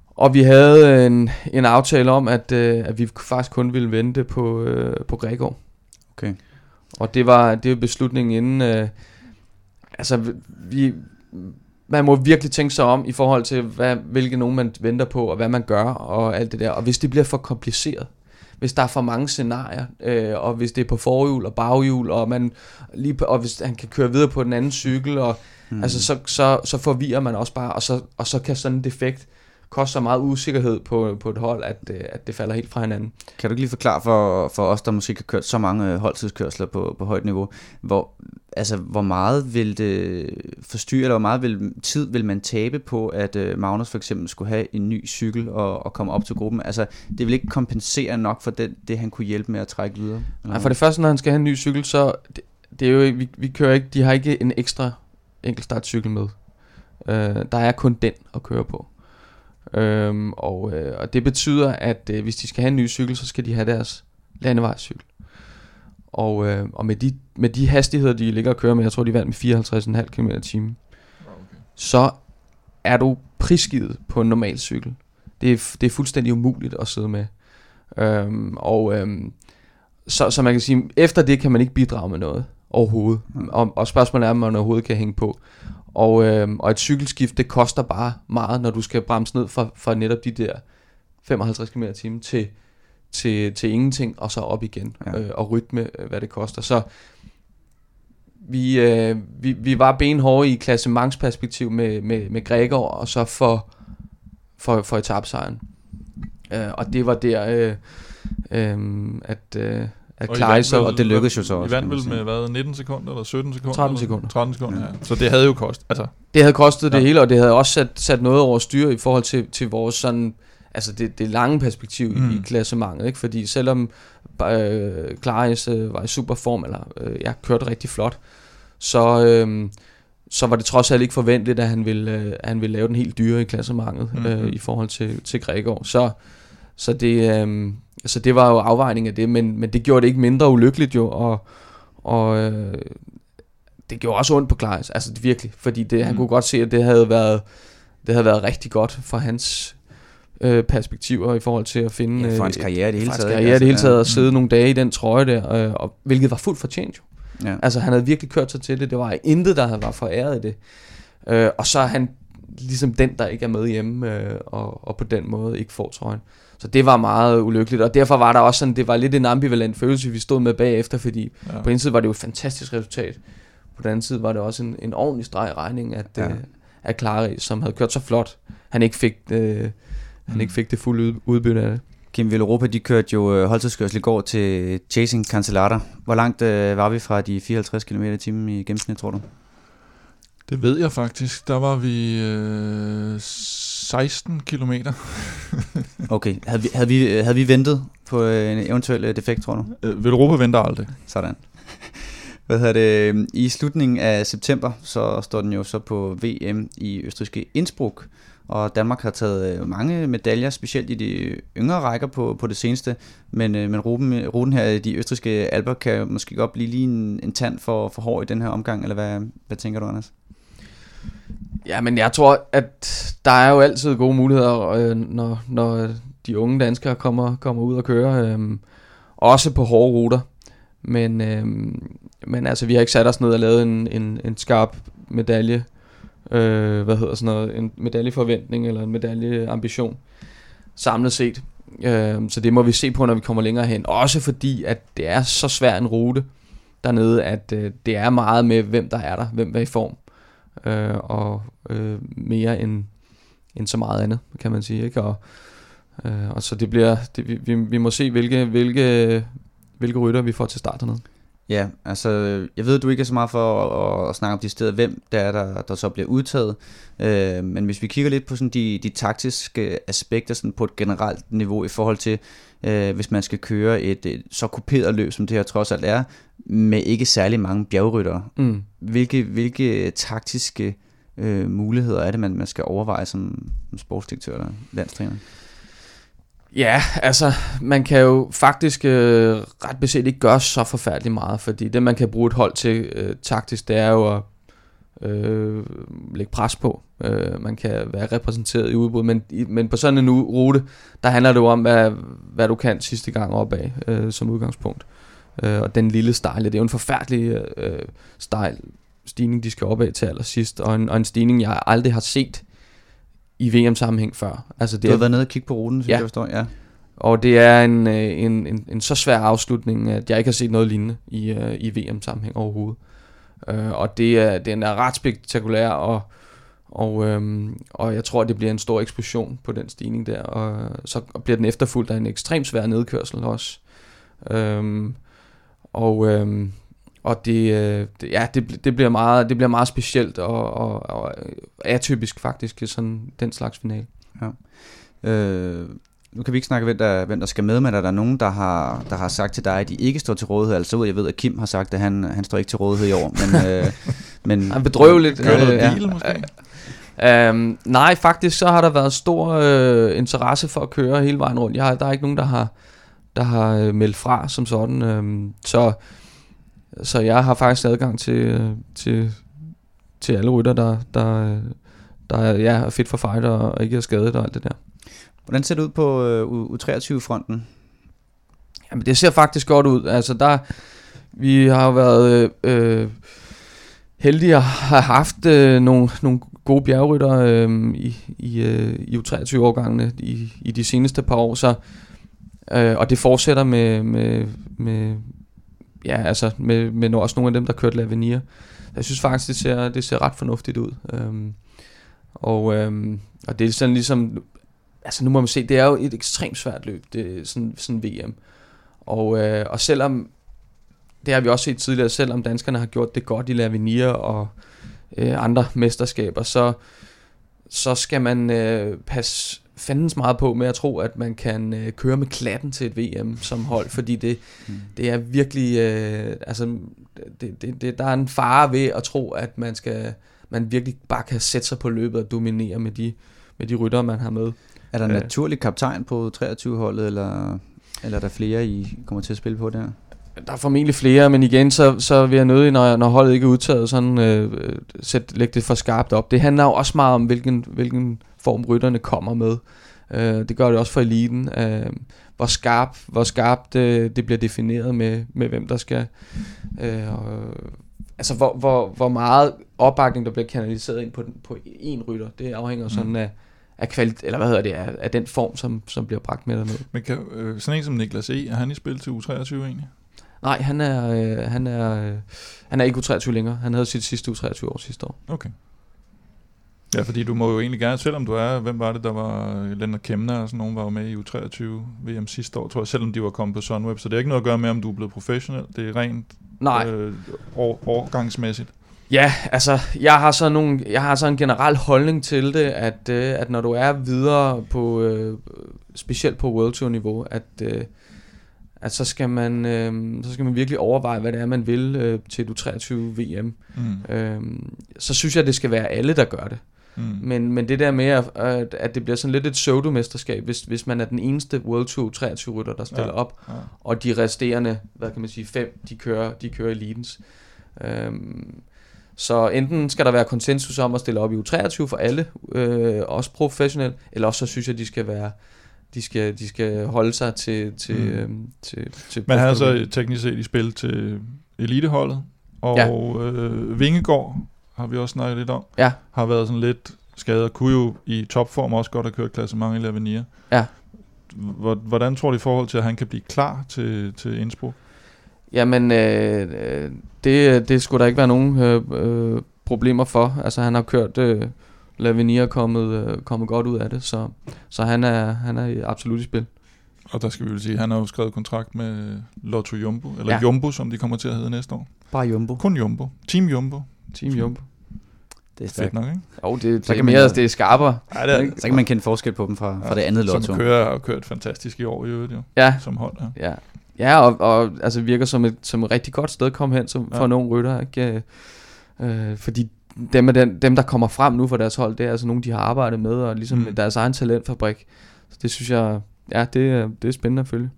Og vi havde en, en aftale om, at, øh, at vi faktisk kun ville vente på, øh, på Gregor. Okay. Og det var, det var beslutningen inden... Øh, altså, vi, man må virkelig tænke sig om i forhold til, hvad, hvilke nogen man venter på, og hvad man gør, og alt det der. Og hvis det bliver for kompliceret, hvis der er for mange scenarier, øh, og hvis det er på forhjul og baghjul, og, man lige og hvis han kan køre videre på den anden cykel, og, hmm. altså, så, så, så forvirrer man også bare, og så, og så kan sådan en defekt koster så meget usikkerhed på, på et hold, at, øh, at det falder helt fra hinanden. Kan du ikke lige forklare for, for os, der måske har kørt så mange øh, holdtidskørsler på, på højt niveau, hvor, altså, hvor meget vil det forstyrre, eller hvor meget vil, tid vil man tabe på, at uh, Magnus for eksempel skulle have en ny cykel og, og komme op til gruppen? Altså, det vil ikke kompensere nok for det, det han kunne hjælpe med at trække videre? Nej, for det første, når han skal have en ny cykel, så det, det er jo, vi, vi kører ikke, de har ikke en ekstra enkeltstartcykel med. Uh, der er kun den at køre på. Øhm, og, øh, og det betyder, at øh, hvis de skal have en ny cykel, så skal de have deres landevejscykel. Og, øh, og med, de, med de hastigheder, de ligger og kører med, jeg tror, de vandt med 54,5 km i timen, okay. så er du prisgivet på en normal cykel. Det er, det er fuldstændig umuligt at sidde med. Øhm, og øhm, så, så man kan sige, efter det kan man ikke bidrage med noget overhovedet. Og, og spørgsmålet er, om man overhovedet kan hænge på. Og, øh, og et cykelskift, det koster bare meget, når du skal bremse ned fra, fra netop de der 55 km t til, til, til ingenting, og så op igen, ja. øh, og rytme, øh, hvad det koster. Så vi, øh, vi, vi var benhårde i klassementsperspektiv med, med, med Gregor, og så for, for, for etapsejren. Øh, og det var der, øh, øh, at... Øh, at klare sig, og det lykkedes jo så også. I vandt vel med hvad, 19 sekunder eller 17 sekunder? 13 sekunder. 13 sekunder, ja. ja. Så det havde jo kostet. Altså. Det havde kostet ja. det hele, og det havde også sat, sat noget over styr i forhold til, til vores sådan, altså det, det lange perspektiv mm. i, klassementet, ikke? Fordi selvom øh, Klaris øh, var i super form, eller øh, jeg kørte rigtig flot, så, øh, så var det trods alt ikke forventeligt, at han ville, øh, at han ville lave den helt dyre i klassementet mm. øh, i forhold til, til Gregor. Så, så det... Øh, så det var jo afvejning af det, men, men det gjorde det ikke mindre ulykkeligt jo, og, og øh, det gjorde også ondt på Klaas, altså det virkelig, fordi det, mm. han kunne godt se, at det havde været, det havde været rigtig godt for hans øh, perspektiver i forhold til at finde... Ja, for hans øh, karriere i det hele taget. karriere i det hele taget, at sidde mm. nogle dage i den trøje der, øh, og, hvilket var fuldt fortjent jo. Ja. Altså han havde virkelig kørt sig til det, det var intet, der var foræret i det. Øh, og så er han ligesom den, der ikke er med hjemme, øh, og, og på den måde ikke får trøjen. Så det var meget ulykkeligt, og derfor var der også sådan, det var lidt en ambivalent følelse, vi stod med bagefter, fordi ja. på en side var det jo et fantastisk resultat. På den anden side var det også en, en ordentlig streg regning, at, ja. øh, at Klare, som havde kørt så flot, han ikke fik, øh, han mm. ikke fik det fulde udbytte af det. Kim Villeuropa, de kørte jo øh, holdtidskørsel i går til Chasing Cancellata. Hvor langt øh, var vi fra de 54 km i timen i gennemsnit, tror du? Det ved jeg faktisk. Der var vi øh, 16 kilometer. okay, havde vi, havde, vi, havde vi ventet på en eventuel defekt, tror du? Øh, Villeuropa venter aldrig. Sådan. Hvad hedder det? I slutningen af september, så står den jo så på VM i østriske Innsbruck, og Danmark har taget øh, mange medaljer, specielt i de yngre rækker på, på det seneste, men, øh, men ruten, ruten her, de østriske alber, kan måske godt blive lige en, en tand for, for hård i den her omgang, eller hvad, hvad tænker du, Anders? Ja, men jeg tror, at der er jo altid gode muligheder, øh, når, når de unge danskere kommer, kommer ud og kører, øh, også på hårde ruter. Men, øh, men altså, vi har ikke sat os ned og lavet en, en, en skarp medalje, øh, hvad hedder sådan noget, en medaljeforventning eller en medaljeambition samlet set. Øh, så det må vi se på, når vi kommer længere hen. Også fordi, at det er så svær en rute dernede, at øh, det er meget med, hvem der er der, hvem er i form. Øh, og øh, mere end, end så meget andet, kan man sige. Ikke? Og, øh, og så det bliver, det, vi, vi må se, hvilke, hvilke, hvilke rytter vi får til start hernede. Ja, altså, jeg ved, du ikke er så meget for at, at, at snakke om de steder, hvem det er, der, der så bliver udtaget. Øh, men hvis vi kigger lidt på sådan de, de taktiske aspekter sådan på et generelt niveau i forhold til, øh, hvis man skal køre et, et så kuperet løb, som det her trods alt er, med ikke særlig mange bjergryttere. Mm. Hvilke, hvilke taktiske øh, muligheder er det, man, man skal overveje som, som sportsdirektør eller landstræner? Ja, altså, man kan jo faktisk øh, ret beset ikke gøre så forfærdeligt meget, fordi det, man kan bruge et hold til øh, taktisk, det er jo at øh, lægge pres på. Øh, man kan være repræsenteret i udbud, men, men på sådan en rute, der handler det jo om, hvad, hvad du kan sidste gang opad øh, som udgangspunkt. Øh, og den lille stejle, det er jo en forfærdelig øh, stejl stigning, de skal opad til allersidst, og en, og en stigning, jeg aldrig har set i VM-sammenhæng før. Altså, det du har er, været nede og kigge på ruten, så ja. jeg forstår. Ja. Og det er en, øh, en, en, en så svær afslutning, at jeg ikke har set noget lignende i, uh, i VM-sammenhæng overhovedet. Uh, og det er, den er ret spektakulær, og, og, um, og jeg tror, det bliver en stor eksplosion på den stigning der. Og så bliver den efterfulgt af en ekstremt svær nedkørsel også. Um, og, um, og det, øh, det, ja, det, det, bliver meget, det bliver meget specielt og, og, og atypisk faktisk, sådan den slags finale. Ja. Øh, nu kan vi ikke snakke, hvem der, hvem der skal med, men er der nogen, der har, der har sagt til dig, at de ikke står til rådighed? Altså jeg ved, at Kim har sagt, at han, han står ikke til rådighed i år, men... øh, men han bedrøveligt. Noget øh, bil, ja. måske? Øhm, nej, faktisk så har der været stor øh, interesse for at køre hele vejen rundt. Jeg har, der er ikke nogen, der har, der har øh, meldt fra som sådan. Øh, så så jeg har faktisk adgang til, til, til alle rytter, der, der, der ja, er fedt for fight og ikke er skadet og alt det der. Hvordan ser det ud på uh, U23-fronten? Jamen det ser faktisk godt ud. Altså der, vi har jo været øh, heldige at have haft øh, nogle, nogle gode bjergrytter øh, i, i, øh, i U23-årgangene i, i de seneste par år, så øh, og det fortsætter med, med, med, ja, altså med, med også nogle af dem, der kørte Lavinia. Jeg synes faktisk, det ser, det ser ret fornuftigt ud. Øhm, og, øhm, og det er sådan ligesom, altså nu må man se, det er jo et ekstremt svært løb, det er sådan, sådan VM. Og, øh, og selvom, det har vi også set tidligere, selvom danskerne har gjort det godt i Lavinia og øh, andre mesterskaber, så, så skal man øh, passe fandens meget på med at tro, at man kan øh, køre med klatten til et VM som hold, fordi det, mm. det er virkelig, øh, altså, det, det, det, der er en fare ved at tro, at man skal, man virkelig bare kan sætte sig på løbet og dominere med de, med de rytter, man har med. Er der en øh. naturlig kaptajn på 23-holdet, eller, eller er der flere, I kommer til at spille på der? Der er formentlig flere, men igen, så, så vil jeg nødig, når, når holdet ikke er udtaget, sådan øh, sæt, lægge det for skarpt op. Det handler jo også meget om, hvilken, hvilken form rytterne kommer med. Øh, det gør det også for eliten. Øh, hvor skarp, hvor skarpt øh, det bliver defineret med, med hvem der skal... Øh, og, altså hvor, hvor, hvor meget opbakning der bliver kanaliseret ind på, den, på en rytter, det afhænger mm. sådan af, af kvalit eller hvad hedder det, af, af den form, som, som bliver bragt med dernede. Men kan, øh, sådan en som Niklas E., er han i spil til U23 egentlig? Nej, han er, øh, han er, øh, han er ikke U23 længere. Han havde sit sidste U23 år sidste år. Okay. Ja, fordi du må jo egentlig gerne, selvom du er, hvem var det, der var Lennart Kemner og sådan nogen, var jo med i U23 VM sidste år, tror jeg, selvom de var kommet på Sunweb, så det er ikke noget at gøre med, om du er blevet professionel, det er rent Nej. Øh, år, årgangsmæssigt. Ja, altså, jeg har så nogle, jeg har så en generel holdning til det, at, øh, at når du er videre på, øh, specielt på World Tour niveau, at, øh, at så skal man, øh, så skal man virkelig overveje, hvad det er, man vil øh, til du 23 VM. Mm. Øh, så synes jeg, det skal være alle, der gør det. Mm. Men, men det der med, at, at det bliver sådan lidt et pseudo-mesterskab, hvis, hvis man er den eneste World Tour 23 rytter, der stiller ja. op, ja. og de resterende, hvad kan man sige, fem, de kører, de kører elitens. Øhm, så enten skal der være konsensus om at stille op i U23 for alle, øh, også professionelt, eller også så synes jeg, de skal være de skal, de skal holde sig til, til, mm. øhm, til, til Man har så teknisk set i spil til eliteholdet, og ja. øh, Vingegård har vi også snakket lidt om, ja. har været sådan lidt skadet, kunne jo i topform også godt have kørt klasse mange i Lavinia. Ja. Hvordan tror du i forhold til, at han kan blive klar til, til Innsbruck? Jamen, øh, øh, det, det skulle der ikke være nogen øh, øh, problemer for. Altså, han har kørt... Øh, Lavinia kommet, øh, kommet godt ud af det, så, så han, er, han er absolut i spil. Og der skal vi jo sige, at han har jo skrevet kontrakt med Lotto Jumbo, eller ja. Jumbo, som de kommer til at hedde næste år. Bare Jumbo. Kun Jumbo. Team Jumbo. Team Jumbo. Det er fedt nok, ikke? Jo, det, det, så kan mere, det er skarpere. Ja, det er, så kan man kende forskel på dem fra, ja, fra det andet lotto. Som kører, har kørt fantastisk i år i øvrigt, jo. Ja. Som hold, ja. Ja, ja og, og altså virker som et, som et rigtig godt sted at komme hen som, ja. for ung rytter, ikke? Øh, fordi dem, er den, dem, der kommer frem nu for deres hold, det er altså nogen, de har arbejdet med, og ligesom mm. deres egen talentfabrik. Så det synes jeg, ja, det, det er spændende at følge.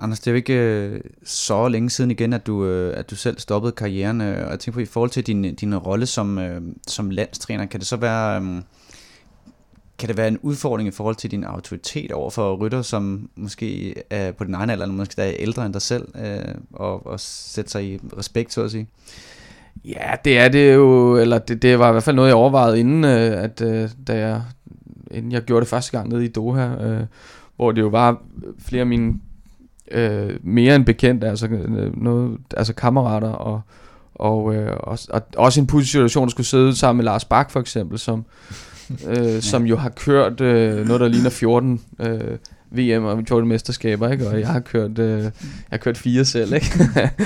Anders, det er jo ikke øh, så længe siden igen, at du, øh, at du selv stoppede karrieren, øh, og jeg tænker på, i forhold til din, din rolle som, øh, som landstræner, kan det så være... Øh, kan det være en udfordring i forhold til din autoritet over for rytter, som måske er på din egen alder, eller måske er ældre end dig selv, øh, og, og sætte sig i respekt, så at sige? Ja, det er det jo, eller det, det var i hvert fald noget, jeg overvejede inden, øh, at øh, da jeg, inden jeg gjorde det første gang nede i Doha, øh, hvor det jo var øh, flere af mine øh, mere end bekendte, altså, øh, noget, altså kammerater, og, og, øh, også, og også en positiv situation, at skulle sidde sammen med Lars Bak for eksempel, som, øh, som jo har kørt øh, noget, der ligner 14 øh, VM og Jordan mesterskaber, ikke? og jeg har kørt, øh, jeg har kørt fire selv, ikke?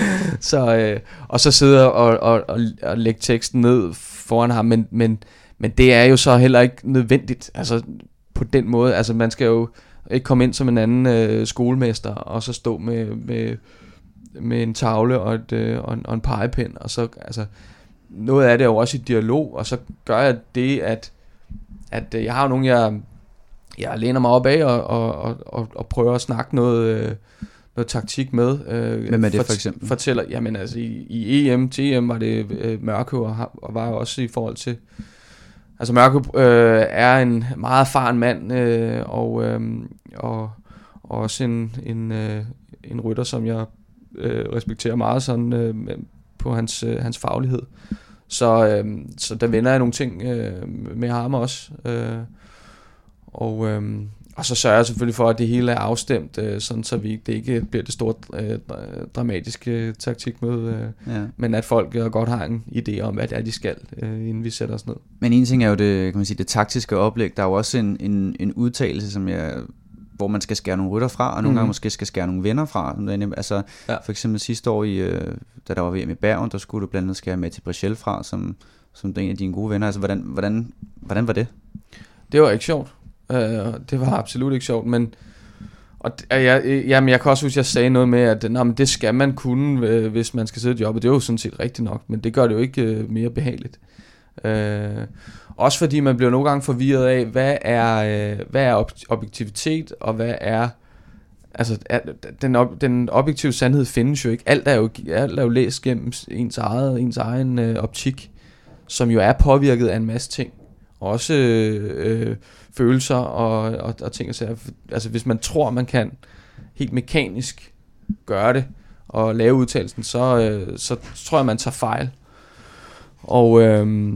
så, øh, og så sidder og, og, og, og lægge teksten ned foran ham, men, men, men det er jo så heller ikke nødvendigt, altså på den måde, altså man skal jo ikke komme ind som en anden øh, skolemester, og så stå med, med, med en tavle og, et, øh, og, en, og en pegepind, og så, altså, noget af det er jo også i dialog, og så gør jeg det, at, at øh, jeg har nogle, jeg jeg læner mig op af og, og, og, og prøver at snakke noget, øh, noget taktik med. Øh, Hvem er det for eksempel? Fortæller, jamen altså i, i EM, TM var det øh, Mørke og, og var også i forhold til, altså Mørke øh, er en meget erfaren mand øh, og, øh, og, og også en, en, øh, en rytter, som jeg øh, respekterer meget sådan øh, på hans, øh, hans faglighed. Så, øh, så der vender jeg nogle ting øh, med ham også. Øh, og, øh, og så sørger jeg selvfølgelig for, at det hele er afstemt, øh, sådan så vi det ikke bliver det store øh, dramatiske taktikmøde, øh, ja. men at folk øh, godt har en idé om, hvad det er, de skal, øh, inden vi sætter os ned. Men en ting er jo det, kan man sige, det taktiske oplæg. Der er jo også en, en, en udtalelse, som jeg hvor man skal skære nogle rytter fra, og nogle mm. gange måske skal skære nogle venner fra. Altså, ja. For eksempel sidste år, i, øh, da der var VM i Bergen, der skulle du blandt andet skære med til Brichel fra, som, som en af dine gode venner. Altså, hvordan, hvordan, hvordan var det? Det var ikke sjovt. Øh, det var absolut ikke sjovt, men og jeg, jamen, jeg kan også huske, at jeg sagde noget med, at nej, men det skal man kunne, øh, hvis man skal sidde et job, det er jo sådan set rigtigt nok, men det gør det jo ikke øh, mere behageligt. Øh, også fordi man bliver nogle gange forvirret af, hvad er, øh, hvad er objektivitet, og hvad er... Altså, den, ob- den objektive sandhed findes jo ikke. Alt er jo, alt er jo læst gennem ens, eget, ens egen øh, optik, som jo er påvirket af en masse ting. Også... Øh, følelser og, og, og ting og sager. Altså hvis man tror, man kan helt mekanisk gøre det og lave udtalelsen, så, øh, så tror jeg, man tager fejl. Og, øh,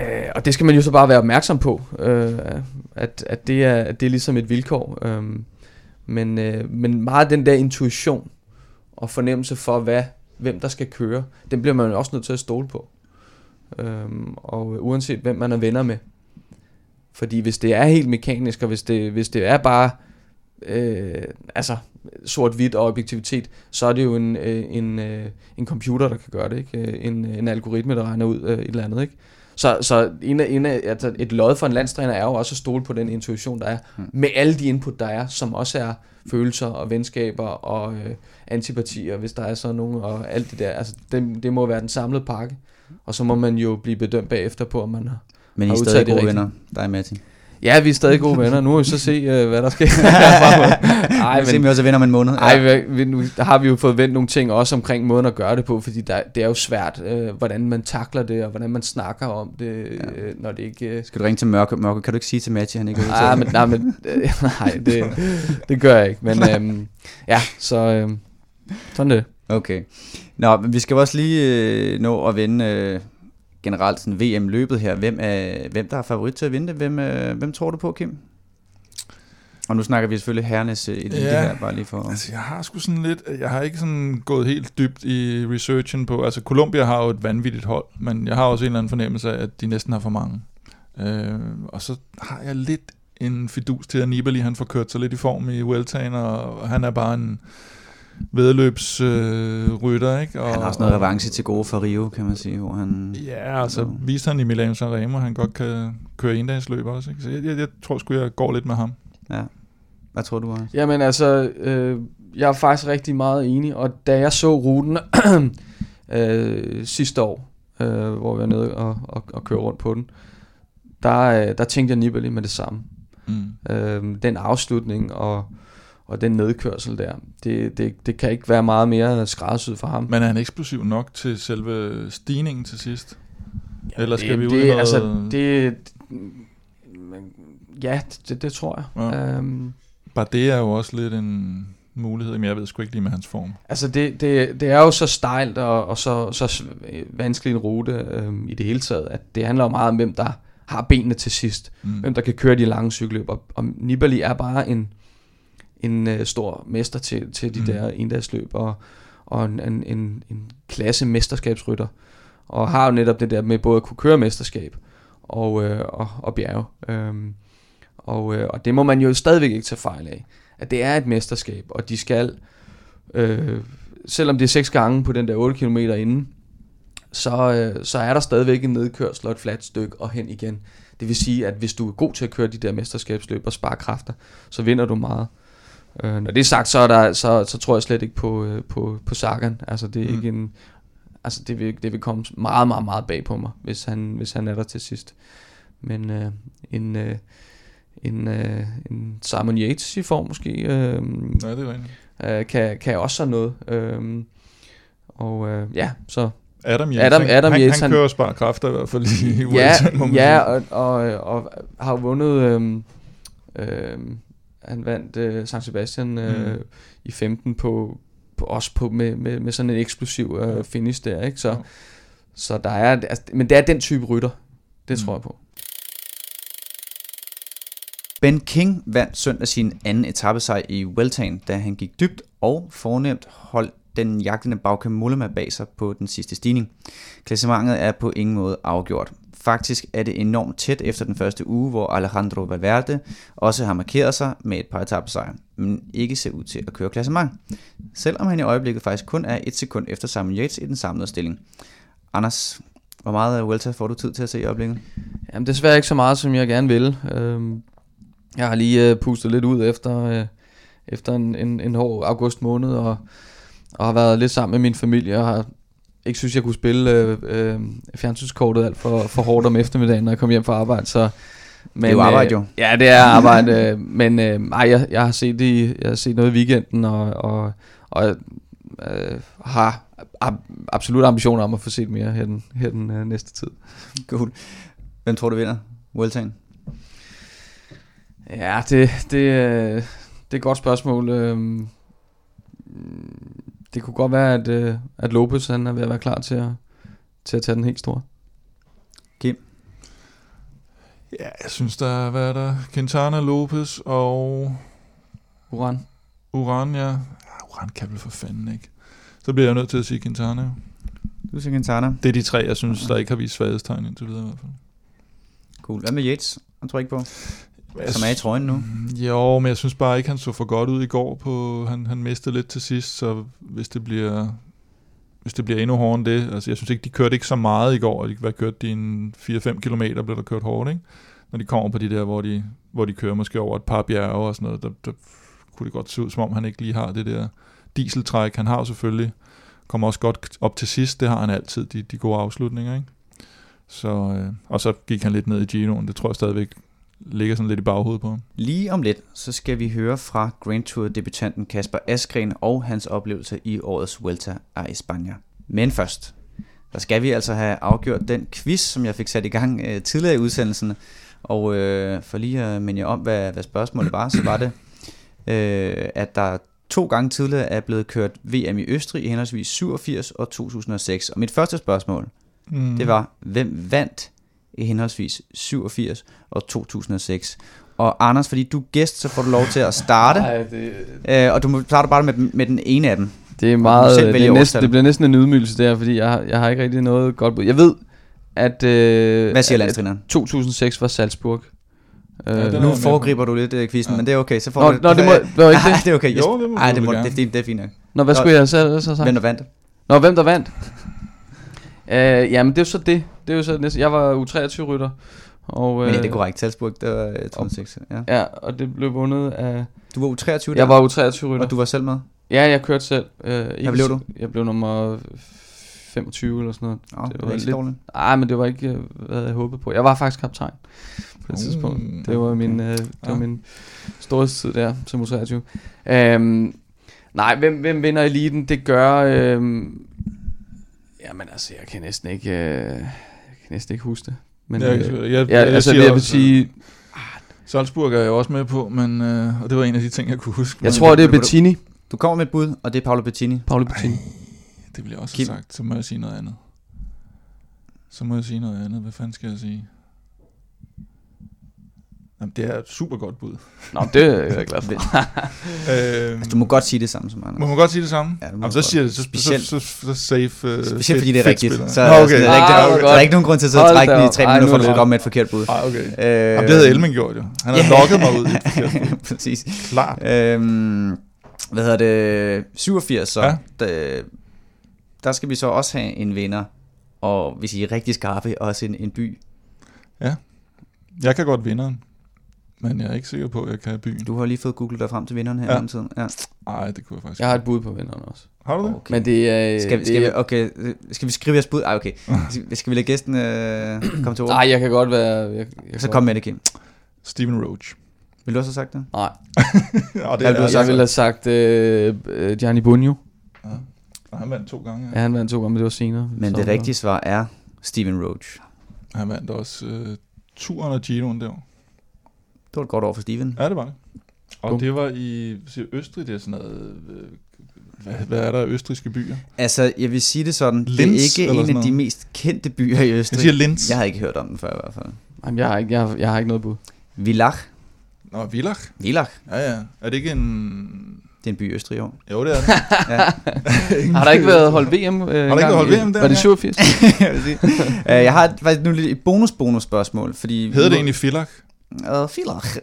øh, og det skal man jo så bare være opmærksom på, øh, at, at, det er, at det er ligesom et vilkår. Øh, men, øh, men meget den der intuition og fornemmelse for, hvad, hvem der skal køre, den bliver man jo også nødt til at stole på. Øhm, og uanset hvem man er venner med. Fordi hvis det er helt mekanisk, og hvis det, hvis det er bare øh, altså sort-hvidt og objektivitet, så er det jo en, øh, en, øh, en computer, der kan gøre det. Ikke? Øh, en, en algoritme, der regner ud øh, et eller andet. Ikke? Så, så en af, en af, altså et lod for en landstræner er jo også at stole på den intuition, der er, hmm. med alle de input, der er, som også er følelser og venskaber og øh, antipatier, hvis der er sådan nogle, og alt det der. Altså, det, det må være den samlede pakke. Og så må man jo blive bedømt bagefter på, om man har Men I har er stadig gode venner, dig og Matti. Ja, vi er stadig gode venner. Nu må vi så se, øh, hvad der sker. Ej, Ej, men... men, vi også er venner om en måned. ej, vi, vi, nu har vi jo fået vendt nogle ting også omkring måden at gøre det på, fordi der, det er jo svært, øh, hvordan man takler det, og hvordan man snakker om det, øh, når det ikke... Øh, Skal du ringe til Mørke? Mørke, kan du ikke sige til Matti, at han ikke er Ah, men, nej, men, øh, nej det, det gør jeg ikke. Men øhm, ja, så øhm, sådan det. Okay. Nå, vi skal også lige øh, nå at vinde øh, generelt sådan VM-løbet her. Hvem, er, hvem der er favorit til at vinde det? Hvem, øh, hvem tror du på, Kim? Og nu snakker vi selvfølgelig herrenes øh, elite Ja. her, bare lige for... Altså, jeg har sgu sådan lidt... Jeg har ikke sådan gået helt dybt i researchen på... Altså, Colombia har jo et vanvittigt hold, men jeg har også en eller anden fornemmelse af, at de næsten har for mange. Øh, og så har jeg lidt en fidus til, at Nibali han får kørt sig lidt i form i Vueltaen, og han er bare en vedløbsrytter, øh, ikke? Og, Han har også noget revanche til gode for Rio, kan man sige, hvor han... Ja, altså Så- viste han i Milano Sanremo, at han godt kan køre endagsløb også. Ikke? Så jeg, jeg, jeg tror sgu, jeg går lidt med ham. Ja. Hvad tror du, Anders? Jamen altså, øh, jeg er faktisk rigtig meget enig, og da jeg så ruten øh, sidste år, øh, hvor vi var nede og, og, og køre rundt på den, der, øh, der tænkte jeg Nibali med det samme. Mm. Øh, den afslutning og, og den nedkørsel der, det, det, det kan ikke være meget mere skræddersyet for ham. Men er han eksplosiv nok til selve stigningen til sidst? Eller skal det, vi ud det, noget... Altså, det, ja, det, det tror jeg. Ja. Øhm, Bare det er jo også lidt en mulighed, men jeg ved sgu ikke lige med hans form. altså, det, det, det er jo så stejlt og, og så, så vanskelig en rute øhm, i det hele taget, at det handler jo meget om, hvem der har benene til sidst. Mm. Hvem der kan køre de lange cykelløb. Og, og Nibali er bare en, en uh, stor mester til, til de mm. der endagsløb, og, og en, en, en, en klasse mesterskabsrytter. Og har jo netop det der med både at kunne køre mesterskab og, øh, og, og bjerge. Øhm, og, øh, og det må man jo stadigvæk ikke tage fejl af. At det er et mesterskab, og de skal, øh, selvom det er seks gange på den der 8 km inden, så, øh, så er der stadigvæk en nedkørsel og et fladt stykke og hen igen. Det vil sige, at hvis du er god til at køre de der mesterskabsløb og spare kræfter, så vinder du meget. Øh, når det er sagt, så, er der, så, så tror jeg slet ikke på, øh, på, på Sagan. Altså det er Mm. ikke en, altså det vil, det vil komme meget, meget, meget bag på mig, hvis han, hvis han er der til sidst. Men øh, en, øh, en, øh, en Simon Yates i form måske, øh, Ja, det er rigtigt. øh, kan, kan også sådan noget. Øh, og øh, ja, så Adam Yates, Adam- Adam han, Yates, han, han- kører og sparer kræfter i hvert fald i ja, Vueltaen, må man ja sige. og, og, og har vundet øhm, øhm, han vandt øh, San Sebastian øh, Mm. i 15 på, på også på med, med, med sådan en eksplosiv øh, finish der, ikke? Så, Ja. så der er altså, men det er den type rytter. Det Mm. tror jeg på. Ben King vandt søndag sin anden etappesejr i Weltagen, da han gik dybt og fornemt holdt den jagtende Bauke Mollema bag sig på den sidste stigning. Klassementet er på ingen måde afgjort. Faktisk er det enormt tæt efter den første uge, hvor Alejandro Valverde også har markeret sig med et par etappesejre, men ikke ser ud til at køre klassement. Selvom han i øjeblikket faktisk kun er et sekund efter Simon Yates i den samlede stilling. Anders, hvor meget af Vuelta får du tid til at se i øjeblikket? Jamen desværre ikke så meget, som jeg gerne vil. Øhm, jeg har lige øh, pustet lidt ud efter, øh, efter en, en, en hård august måned, og, og har været lidt sammen med min familie, og har ikke synes, jeg kunne spille øh, øh, fjernsynskortet alt for, for hårdt om eftermiddagen, når jeg kom hjem fra arbejde. Så, men, Det er jo arbejde, jo. Øh, ja, det er arbejde, øh, men øh, ej, jeg, jeg, har set det i, jeg har set noget i weekenden, og, og, og øh, har ab- absolut ambitioner om at få set mere her den, her den øh, næste tid. Cool. Hvem tror du vinder Vueltaen? Ja, det, det, øh, det er et godt spørgsmål. Øhm, Det kunne godt være, at, øh, at Lopez han er ved at være klar til at, til at tage den helt store. Ja, jeg synes, der er, hvad er der? Quintana, Lopez og Uran. Uran, ja. ja. Uran kan vel for fanden ikke. Så bliver jeg nødt til at sige Quintana. Du siger Quintana. Det er de tre, jeg synes, der ikke har vist svaghedstegn indtil videre i hvert fald. Cool. Hvad med Yates? Han tror ikke på. Altså, som er i trøjen nu. Mm, jo, men jeg synes bare ikke, han så for godt ud i går. På, han, han mistede lidt til sidst, så hvis det bliver, hvis det bliver endnu hårdere end det, altså jeg synes ikke, de kørte ikke så meget i går, de hvad kørte de en 4-5 km, blev der kørt hårdt, ikke? Når de kommer på de der, hvor de, hvor de kører måske over et par bjerge og sådan noget, der, der kunne det godt se ud, som om han ikke lige har det der dieseltræk. Han har jo selvfølgelig, kommer også godt op til sidst, det har han altid, de, de gode afslutninger, ikke? Så, øh, og så gik han lidt ned i Ginoen, det tror jeg stadigvæk ligger sådan lidt i baghovedet på ham. Lige om lidt, så skal vi høre fra Grand Tour debutanten Kasper Askren og hans oplevelse i årets Vuelta a España. Men først, der skal vi altså have afgjort den quiz, som jeg fik sat i gang øh, tidligere i udsendelsen. Og øh, for lige at minde jer om, hvad, hvad spørgsmålet var, så var det, øh, at der to gange tidligere er blevet kørt VM i Østrig i henholdsvis 87 og 2006. Og mit første spørgsmål, mm. det var, hvem vandt i henholdsvis 87 og 2006. Og Anders, fordi du er gæst, så får du lov til at starte. Nej, det, Øh, og du må starte bare med, med den ene af dem. det er meget, det, er næsten, det bliver næsten en ydmygelse der, fordi jeg, har- jeg har ikke rigtig noget godt bud. Jeg ved, at, øh, Hvad siger at, landstræneren? 2006 var Salzburg. Øh, er Nu foregriber du lidt uh, quizzen, Ja. men det er okay. Så får Nå, du, nå, det må- det var ikke det. det er okay. Jo, det må Ej, det, må, det, det, det er fint nok. Nå, hvad skulle jeg så, så sagt? Hvem der vandt? Nå, hvem der vandt? Øh, jamen, det er jo så det. Det er jo så næste. Jeg var U23-rytter. Og, Men ja, øh, det er korrekt. Salzburg, det var øh, 2006. Ja. Ja, og det blev vundet af... Du var U23 der, Jeg var U23-rytter. og du var selv med? Ja, jeg kørte selv. Øh, ikke blev du? Jeg blev nummer 25 eller sådan noget. Nå, det Det var var ikke lidt- dårligt. Nej, men det var ikke, øh, hvad jeg håbede på. Jeg var faktisk kaptajn på et Uh, tidspunkt. Det var min, øh, det var min storhedstid der som U23. Øhm, nej, hvem, hvem vinder eliten? Det gør... øhm, jamen altså, jeg kan næsten ikke... Øh, jeg kan næsten ikke huske det. Men, jeg, øh, jeg, jeg, ja, altså, jeg, jeg vil også, sige... øh, Salzburg er jeg også med på, men, øh, og det var en af de ting, jeg kunne huske. Jeg men tror, det er Bettini. Du kommer med et bud, og det er Paolo Bettini. Paolo Bettini. Det vil jeg også Kim. sagt. Så må jeg sige noget andet. Så må jeg sige noget andet. Hvad fanden skal jeg sige? Jamen, det er et super godt bud. Nå, det er jeg glad for. Øh, Altså, du må godt sige det samme som Anders. må man godt sige det samme? Ja, Jamen, så siger det. Så, Specielt- så, så, så safe. Uh, Specielt fordi det er rigtigt. Så, Nå, okay. okay. der, er ikke, Ah, der, hvor der, er ikke nogen grund til at sidde og trække den i tre Ej, minutter, nu for er du komme med et forkert bud. Ah, okay. Øh, Jamen, det havde Elming gjort jo. Han havde Ja. lukket mig ud i et forkert bud. Præcis. Klart. Øhm, hvad hedder det? 87 så. Ja. Der, der skal vi så også have en vinder. Og hvis I er rigtig skarpe, også en, en by. Jeg kan godt vinderen. Men jeg er ikke sikker på, at jeg kan byen. Du har lige fået googlet dig frem til vinderen her Ja. ja. tiden. Ja. Nej, det kunne jeg faktisk Jeg har et bud på vinderen også. Har du det? Okay. Men det er... Skal, det skal, vi, er- okay, øh, skal vi skrive jeres bud? Ej, okay. Skal, vi lade gæsten øh, komme til ord? Nej, jeg kan godt være... Jeg, jeg Så kom med det, Kim. Steven Roach. Vil du også have sagt det? Nej, Ja, det du er, så jeg ville have sagt øh, øh, Gianni Bugno. Ja. Og Han vandt to gange. Ja, han vandt to gange, men det var senere. Men det rigtige svar er Steven Roach. Han vandt også øh, turen og Giroen der. Det var et godt år for Steven. Ja, det var det. Og Bum. det var i siger Østrig, det er sådan noget... Øh, hvad, hvad er der østriske byer? Altså, jeg vil sige det sådan. Linz det er ikke en af de mest kendte byer i Jeg Østrig. siger Linz. Jeg har ikke hørt om den før i hvert fald. Jamen, jeg har ikke, jeg, har- jeg har ikke noget bud. Villach. Nå, Villach. Villach. Ja, ja. Er det ikke en... Det er en by i Østrig år. Jo, det er det. Ja. Har der ikke været holdt VM? Øh, har ikke været holdt VM der Var det engang? 87? jeg. Øh, jeg har faktisk nu lidt et bonus-bonus spørgsmål, fordi... Hedder det egentlig Villach? Uh, Villach.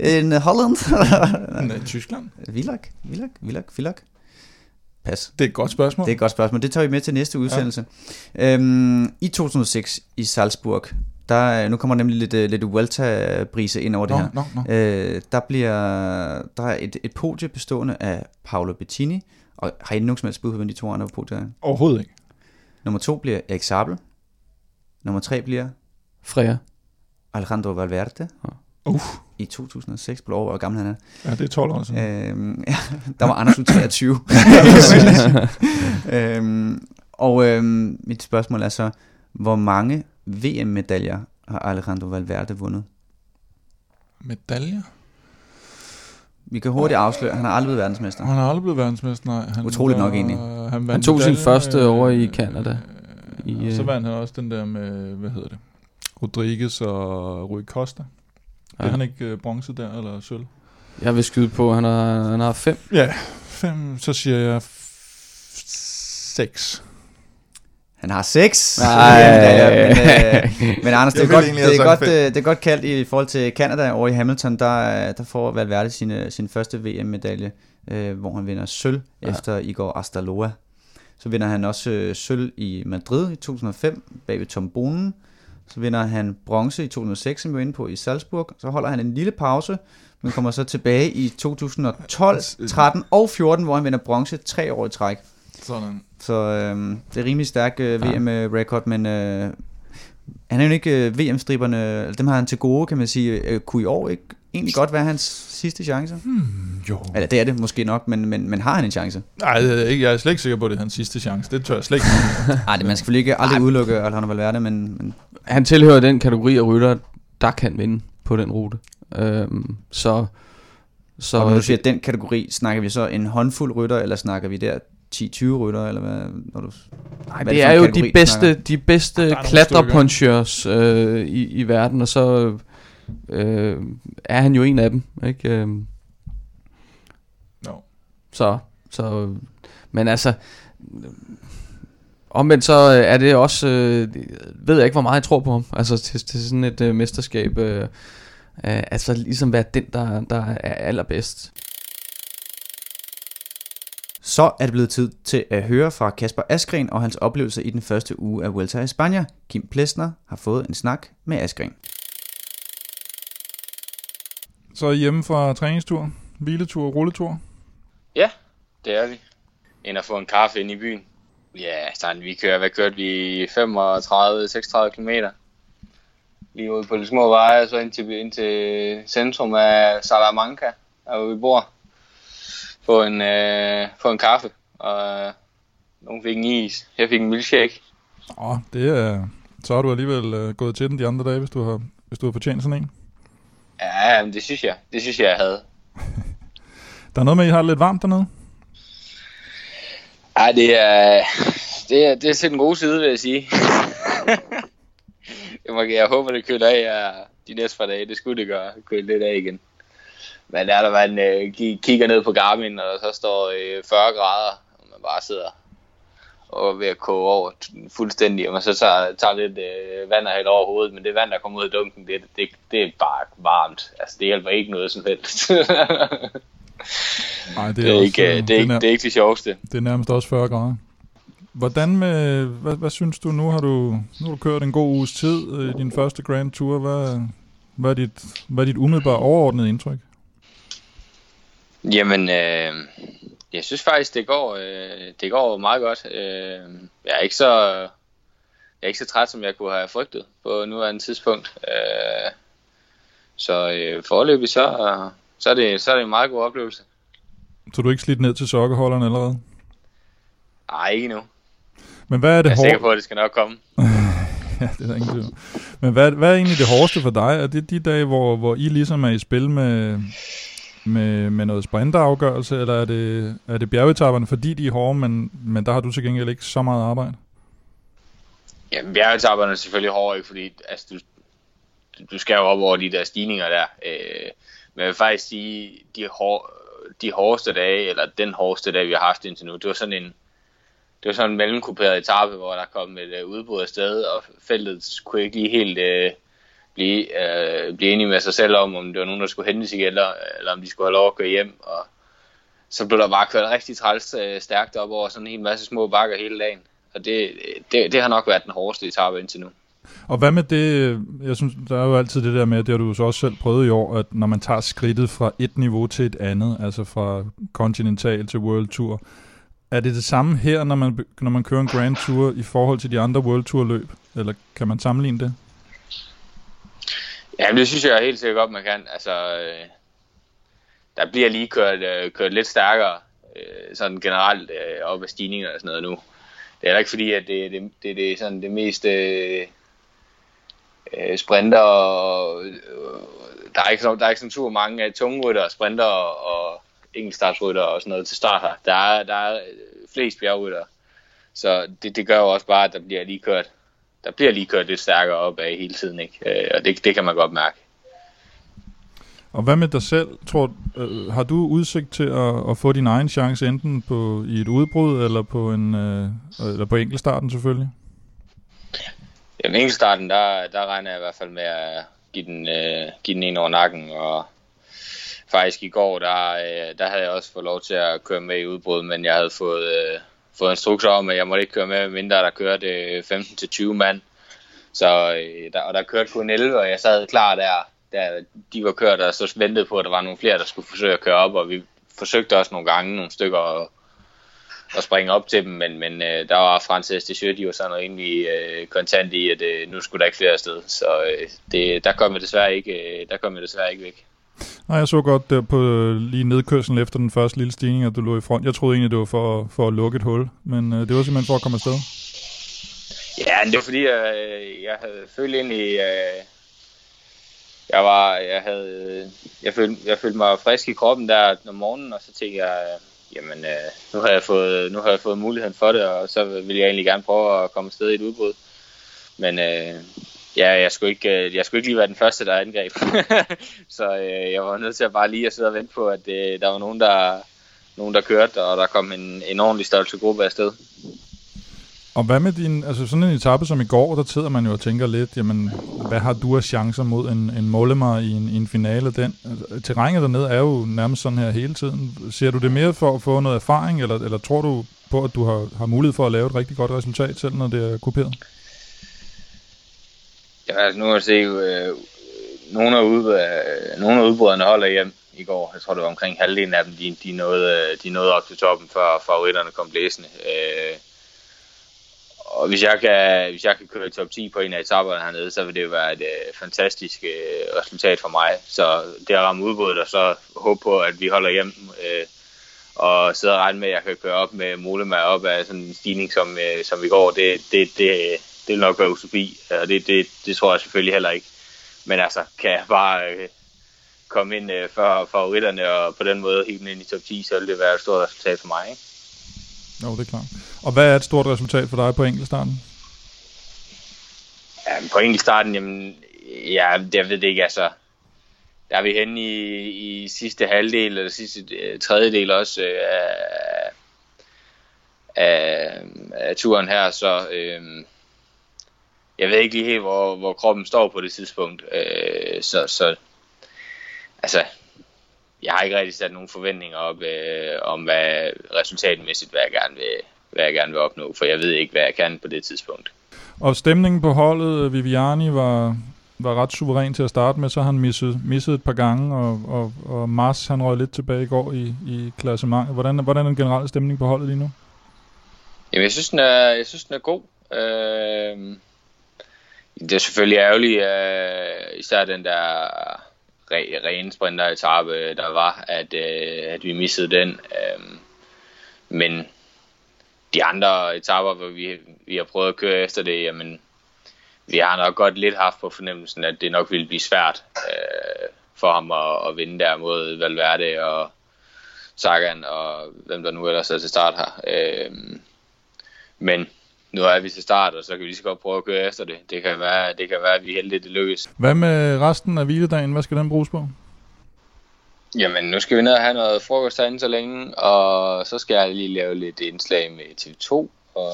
In Holland. Nej, Tyskland. Villach. Villach. Villach. Villach. Pas. Det er et godt spørgsmål. Det er et godt spørgsmål. Det tager vi med til næste udsendelse. Ja. Øhm, I 2006 i Salzburg, der, nu kommer nemlig lidt, øh, lidt Vuelta-brise ind over det Nå, her. nå, nå. Øh, der bliver der er et, et podie bestående af Paolo Bettini, og har I nogen som helst bud på, hvem de to andre på podiet er? Overhovedet ikke. Nummer to bliver Erik Sabel. Nummer tre bliver Freja. Alejandro Valverde. Uh. I 2006, på hvor gammel han er. Ja, det er 12 år siden. Øhm, ja, der var Anders U23. øhm, og øhm, mit spørgsmål er så, hvor mange VM-medaljer har Alejandro Valverde vundet? Medaljer? Vi kan hurtigt afsløre, at han har aldrig været verdensmester. Han har aldrig blevet verdensmester, nej. Han Utroligt nok egentlig. Han, Han tog sin første over i Canada. I, I, og så øh, vandt han også den der med, hvad hedder det, Rodriguez og Rui Costa. Ja. Ja. Er han ikke øh, bronze der, eller sølv? Jeg vil skyde på, at han har, han har fem. Ja, fem, så siger jeg f- seks. Han har seks. Nej. VM-medaljer, men, øh, men Anders, det er, godt, det, er godt, øh, det er godt kaldt i forhold til Canada over i Hamilton, der, der får Valverde sin, sin første VM-medalje, øh, hvor han vinder sølv ja. efter Igor Astaloa. Så vinder han også øh, sølv i Madrid i 2005 bag ved Tom Bonen. Så vinder han bronze i 2006, som vi var inde på, i Salzburg. Så holder han en lille pause, men kommer så tilbage i 2012, 13 og 14, hvor han vinder bronze tre år i træk. Sådan. Så øh, det er rimelig stærk øh, VM-record, men øh, han er jo ikke øh, VM-striberne, dem har han til gode, kan man sige. Øh, kunne i år ikke egentlig godt være hans sidste chance? Hmm, jo. Eller det er det måske nok, men, men, men har han en chance? Nej, er jeg er slet ikke sikker på, at det er hans sidste chance. Det tør jeg slet ikke. Nej, det man skal selvfølgelig ikke aldrig udelukke Alejandro Valverde, men, men Han tilhører den kategori af rytter, der kan vinde på den rute. Øhm, så så og når du siger den kategori, snakker vi så en håndfuld rytter, eller snakker vi der 10-20 rytter, eller hvad? Når du, Nej, hvad det er en jo kategori, de bedste, de bedste er klatrepunchers øh, i, i verden, og så øh, er han jo en af dem, ikke? Øh, No. så, så, men altså, omvendt så er det også, øh, ved jeg ikke, hvor meget jeg tror på ham, altså til, til sådan et øh, mesterskab, øh, øh, altså ligesom være den, der, der er allerbedst. Så er det blevet tid til at høre fra Kasper Askren og hans oplevelser i den første uge af Vuelta a España. Kim Plesner har fået en snak med Askren. Så er I hjemme fra træningstur, hviletur, rulletur. Ja, det er vi. Ind og få en kaffe ind i byen. Ja, sådan, vi kører, hvad kørte vi? 35-36 km. Lige ude på de små veje, så ind til, ind til centrum af Salamanca, der hvor vi bor. Få en, øh, få en kaffe, og øh, nogen fik en is. Jeg fik en milkshake. Åh, det er... Så har du alligevel øh, gået til den de andre dage, hvis du har, hvis du har fortjent sådan en. Ja, men det synes jeg. Det synes jeg, jeg havde. Der er noget med, at I har lidt varmt dernede. Ej, det er, det er, det er til den gode side, vil jeg sige. jeg, må, jeg håber, det køler af ja, de næste par dage. Det skulle det gøre. Køle lidt af igen. Men der er der, man øh, ki- kigger ned på Garmin, og der så står øh, 40 grader, og man bare sidder og er ved at koge over fuldstændig, og man så tager, tager lidt øh, vand og hælder over hovedet, men det vand, der kommer ud af dunken, det, det, det er bare varmt. Altså, det hjælper ikke noget som helst. Nej, det, er ikke, øh, øh, det, er ikke, nær- det er ikke det sjoveste. det er nærmest også 40 grader. Hvordan med, hvad, hvad synes du, nu har du, nu har du kørt en god uges tid øh, i din første Grand Tour. Hvad, hvad, er dit, hvad er dit umiddelbare overordnede indtryk? Jamen, øh, jeg synes faktisk, det går, øh, det går meget godt. Øh, jeg, er ikke så, jeg er ikke så træt, som jeg kunne have frygtet på nuværende tidspunkt. Øh, så øh, forløbig, så, så, er det, så er det en meget god oplevelse. Så du er ikke slidt ned til sokkerholderen allerede? Nej, ikke nu. Men hvad er det Jeg er sikker hårdt? på, at det skal nok komme. Ja, det er der ingen tvivl. Men hvad, hvad er egentlig det hårdeste for dig? Er det de dage, hvor, hvor I ligesom er i spil med, med, med noget sprinterafgørelse, eller er det, er det bjergetapperne, fordi de er hårde, men, men der har du til gengæld ikke så meget arbejde? Ja, bjergetapperne er selvfølgelig hårde, ikke? fordi altså, du, du skal jo op over de der stigninger der. Øh, men jeg vil faktisk sige, de, hår, de hårdeste dage, eller den hårdeste dag, vi har haft indtil nu, det var sådan en, det var sådan en mellemkuperet etape, hvor der kom et øh, udbrud af sted, og feltet kunne ikke lige helt øh, blive, øh, blive enige med sig selv om, om det var nogen, der skulle hentes igen, eller, eller om de skulle have lov at køre hjem. Og så blev der bare kørt rigtig træls øh, stærkt op over sådan en hel masse små bakker hele dagen. Og det, det, det har nok været den hårdeste etape indtil nu. Og hvad med det, jeg synes, der er jo altid det der med, det har du jo så også selv prøvet i år, at når man tager skridtet fra et niveau til et andet, altså fra Continental til World Tour, er det det samme her, når man, når man kører en Grand Tour i forhold til de andre World Tour løb? Eller kan man sammenligne det? Ja, men det synes jeg helt sikkert godt, man kan. Altså, øh, der bliver lige kørt, øh, kørt lidt stærkere, øh, sådan generelt øh, op ad stigninger og sådan noget nu. Det er ikke fordi, at det, det, det, det er sådan det mest øh, øh, sprinter og øh, der er ikke, så- der er ikke sådan super mange øh, af tunge rytter, sprinter og, og enkeltstartsrytter og sådan noget til start her. Der er, der er øh, flest bjergrytter. Så det, det gør jo også bare, at der bliver lige kørt der bliver lige kørt lidt stærkere op af hele tiden, ikke? Øh, og det, det kan man godt mærke. Og hvad med dig selv? Tror, øh, har du udsigt til at, at få din egen chance enten på, i et udbrud eller på en øh, eller på enkeltstarten selvfølgelig? Jamen, enkeltstarten, der, der regner jeg i hvert fald med at give den, øh, give den en over nakken, og faktisk i går, der, øh, der havde jeg også fået lov til at køre med i udbrud, men jeg havde fået, øh, fået instrukser om, at jeg måtte ikke køre med, mindre der kørte øh, 15-20 mand. Så, øh, der, og der kørte kun 11, og jeg sad klar der, der de var kørt, og så ventede på, at der var nogle flere, der skulle forsøge at køre op, og vi forsøgte også nogle gange nogle stykker at, at springe op til dem, men, men øh, der var Francis de de var sådan rimelig øh, kontant i, at øh, nu skulle der ikke flere afsted, så øh, det, der kom jeg desværre ikke, øh, der kom jeg desværre ikke væk. Nej, jeg så godt der på øh, lige nedkørslen efter den første lille stigning, at du lå i front. Jeg troede egentlig, det var for, for at lukke et hul, men øh, det var simpelthen for at komme afsted. Ja, det var fordi, øh, jeg havde følt egentlig, øh, jeg var, jeg havde, jeg følte, jeg følte mig frisk i kroppen der om morgenen, og så tænkte jeg, øh, jamen, øh, nu har jeg fået, nu har jeg fået muligheden for det, og så vil jeg egentlig gerne prøve at komme afsted i et udbrud. Men øh, ja, jeg skulle, ikke, øh, jeg skulle ikke lige være den første, der angreb. så øh, jeg var nødt til at bare lige at sidde og vente på, at øh, der var nogen, der, nogen, der kørte, og der kom en, en ordentlig størrelse gruppe afsted. Og hvad med din, altså sådan en etape som i går, der sidder man jo og tænker lidt, jamen, hvad har du af chancer mod en, en målemar i en, i en finale? Den, altså, terrænet dernede er jo nærmest sådan her hele tiden. Ser du det mere for at få noget erfaring, eller, eller tror du på, at du har, har mulighed for at lave et rigtig godt resultat, selv når det er kuperet? Ja, altså nu har jeg set, øh, nogle af, ud, øh, nogle af udbryderne holder hjem i går. Jeg tror, det var omkring halvdelen af dem, de, de, nåede, øh, de nåede op til toppen, før favoritterne kom blæsende. Øh, og hvis jeg, kan, hvis jeg kan køre top 10 på en af etaperne hernede, så vil det være et øh, fantastisk øh, resultat for mig. Så det at ramme udbuddet og så håbe på, at vi holder hjem øh, og sidder og regne med, at jeg kan køre op med Molema op af sådan en stigning, som, øh, som vi går, det, det, det, det vil nok være utopi, og det, det, det tror jeg selvfølgelig heller ikke. Men altså, kan jeg bare øh, komme ind øh, for favoritterne og på den måde helt ind i top 10, så vil det være et stort resultat for mig. Ikke? Jo, det er klart. Og hvad er et stort resultat for dig på enkeltstarten? Ja, på enkeltstarten, jamen, ja, jeg ved det ikke, altså. Der er vi henne i, i sidste halvdel, eller sidste uh, tredjedel også uh, af, af, af turen her, så uh, jeg ved ikke lige helt, hvor, hvor kroppen står på det tidspunkt. Uh, så, så altså, jeg har ikke rigtig sat nogen forventninger op øh, om, hvad resultatmæssigt, hvad jeg, gerne vil, hvad jeg gerne vil opnå, for jeg ved ikke, hvad jeg kan på det tidspunkt. Og stemningen på holdet, Viviani var, var ret suveræn til at starte med, så han misset, misset et par gange, og, og, og Mars han røg lidt tilbage i går i, i klassementet. Hvordan, hvordan er den generelle stemning på holdet lige nu? Jamen, jeg synes, den er, jeg synes, den er god. Øh, det er selvfølgelig ærgerligt, øh, især den der re, rene sprinteretappe, øh, der var, at, øh, at vi missede den. Øh, men de andre etaper, hvor vi, vi har prøvet at køre efter det, jamen, vi har nok godt lidt haft på fornemmelsen, at det nok ville blive svært øh, for ham at, at vinde der mod Valverde og Sagan og hvem der nu ellers er til start her. Øh, men nu er vi til start, og så kan vi lige så godt prøve at køre efter det. Det kan være, det kan være at vi er heldige, det lykkes. Hvad med resten af hviledagen? Hvad skal den bruges på? Jamen, nu skal vi ned og have noget frokost herinde så længe, og så skal jeg lige lave lidt indslag med TV2, og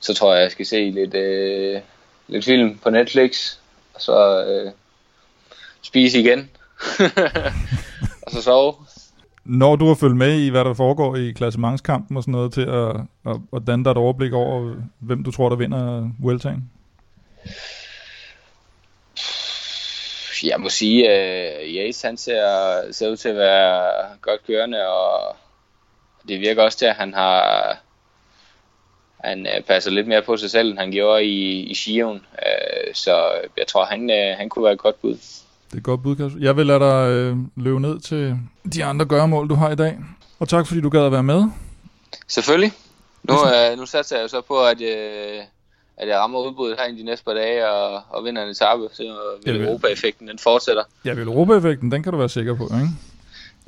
så tror jeg, jeg skal se lidt, øh, lidt film på Netflix, og så øh, spise igen, og så sove når du har følt med i, hvad der foregår i klassementskampen og sådan noget, til at, at, at danne dig et overblik over, hvem du tror, der vinder Vueltaen? Jeg må sige, at uh, Jace han ser, ser ud til at være godt kørende, og det virker også til, at han har han øh, passer lidt mere på sig selv, end han gjorde i, i Shion. Uh, øh, så jeg tror, han, uh, han kunne være et godt bud. Det er et godt bud, Kasper. Jeg vil lade dig øh, løbe ned til de andre gøremål, du har i dag. Og tak, fordi du gad at være med. Selvfølgelig. Nu, øh, nu satser jeg jo så på, at, øh, at jeg rammer udbuddet her i de næste par dage og, og vinder en etape, så vil Europa-effekten den fortsætter. Ja, vil Europa-effekten, den kan du være sikker på, ikke?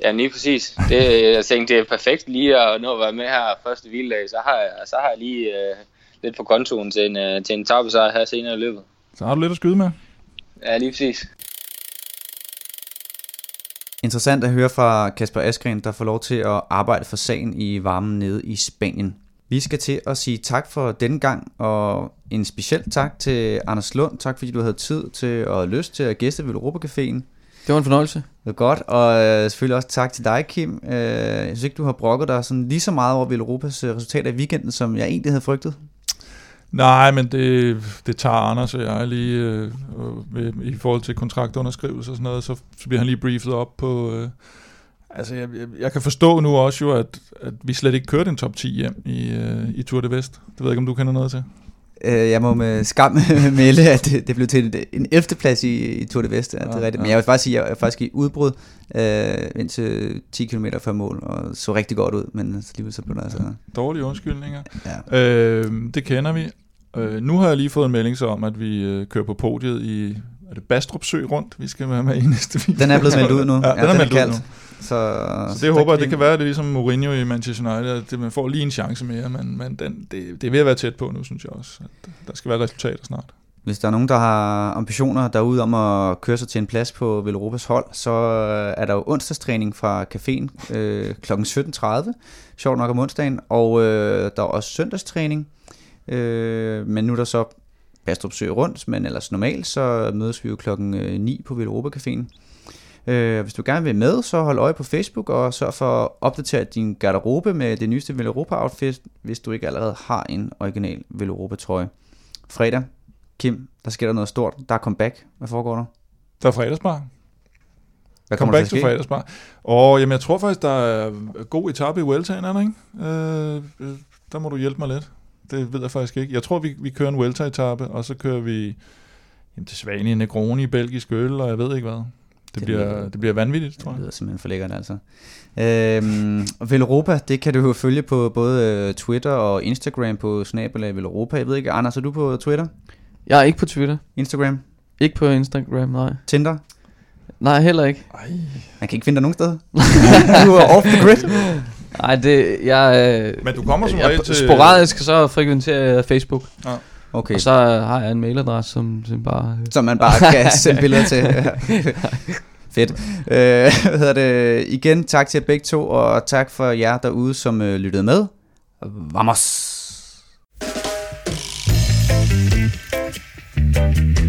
Ja, lige præcis. Det, jeg tænkte, det er perfekt lige at nå at være med her første hviledag, så har jeg, så har jeg lige øh, lidt på kontoen til en, øh, til en så her senere i løbet. Så har du lidt at skyde med. Ja, lige præcis. Interessant at høre fra Kasper Askren, der får lov til at arbejde for sagen i varmen nede i Spanien. Vi skal til at sige tak for denne gang, og en speciel tak til Anders Lund. Tak fordi du havde tid til og lyst til at gæste ved Europa Caféen. Det var en fornøjelse. Det var godt, og øh, selvfølgelig også tak til dig, Kim. Øh, jeg synes ikke, du har brokket dig sådan lige så meget over Europas øh, resultater i weekenden, som jeg egentlig havde frygtet. Nej, men det, det tager Anders og jeg lige øh, øh, i forhold til kontraktunderskrivelse og sådan noget, så, så bliver han lige briefet op på... Øh, altså, jeg, jeg, jeg kan forstå nu også jo, at, at vi slet ikke kørte en top 10 hjem i, øh, i Tour de Vest. Det ved jeg ikke, om du kender noget til. Øh, jeg må med skam melde, at det, det blev til en 11. plads i, i Tour de Vest. Ja, det er rigtigt. Men jeg vil faktisk sige, at jeg er faktisk i udbrud øh, indtil 10 km fra mål, og så rigtig godt ud, men alligevel så blev det altså... Ja, dårlige undskyldninger. Ja. Øh, det kender vi. Øh, nu har jeg lige fået en melding så om, at vi øh, kører på podiet i er det Bastrup Sø rundt, vi skal være med i næste video. Den er blevet meldt ud nu. Ja, ja den, er meldt ud nu. Så, så det så håber jeg, det kan være, det er ligesom Mourinho i Manchester United, at det, man får lige en chance mere, men, men den, det, det er ved at være tæt på nu, synes jeg også. At der skal være resultater snart. Hvis der er nogen, der har ambitioner derude om at køre sig til en plads på Velropas hold, så er der jo onsdagstræning fra caféen øh, kl. 17.30, sjovt nok om onsdagen, og øh, der er også søndagstræning, øh, men nu er der så Bastrup Sø rundt, men ellers normalt, så mødes vi jo klokken 9 på Velropa Caféen. Øh, hvis du gerne vil med, så hold øje på Facebook og sørg for at opdatere din garderobe med det nyeste Velropa outfit, hvis du ikke allerede har en original Velropa trøje. Fredag, Kim, der sker der noget stort. Der er comeback. Hvad foregår der? Der er fredagsbar. Hvad kommer Comeback til, til fredagsbar. Og jamen, jeg tror faktisk, der er god etape i Vueltaen, er der ikke? Øh, der må du hjælpe mig lidt. Det ved jeg faktisk ikke. Jeg tror, vi, vi kører en Vuelta-etape, og så kører vi jamen, til Svanien, Negroni, belgisk øl, og jeg ved ikke hvad. Det, det, bliver, det bliver vanvittigt, tror jeg. Det lyder simpelthen for lækkert, altså. Øhm, Velropa, det kan du jo følge på både uh, Twitter og Instagram på snabelag Velropa. Jeg ved ikke, Anders, er du på Twitter? Jeg er ikke på Twitter. Instagram? Ikke på Instagram, nej. Tinder? Nej, heller ikke. Ej. Man kan ikke finde dig nogen steder. du er off the grid. Nej, det, jeg... Øh, Men du kommer som regel til... Sporadisk, så frekventerer jeg Facebook. Ja. Okay. Og så har jeg en mailadresse, som, som bare... Øh. Som man bare kan sende billeder til. Fedt. Øh, hvad hedder det? Igen, tak til jer begge to, og tak for jer derude, som øh, lyttede med. Vamos! thank you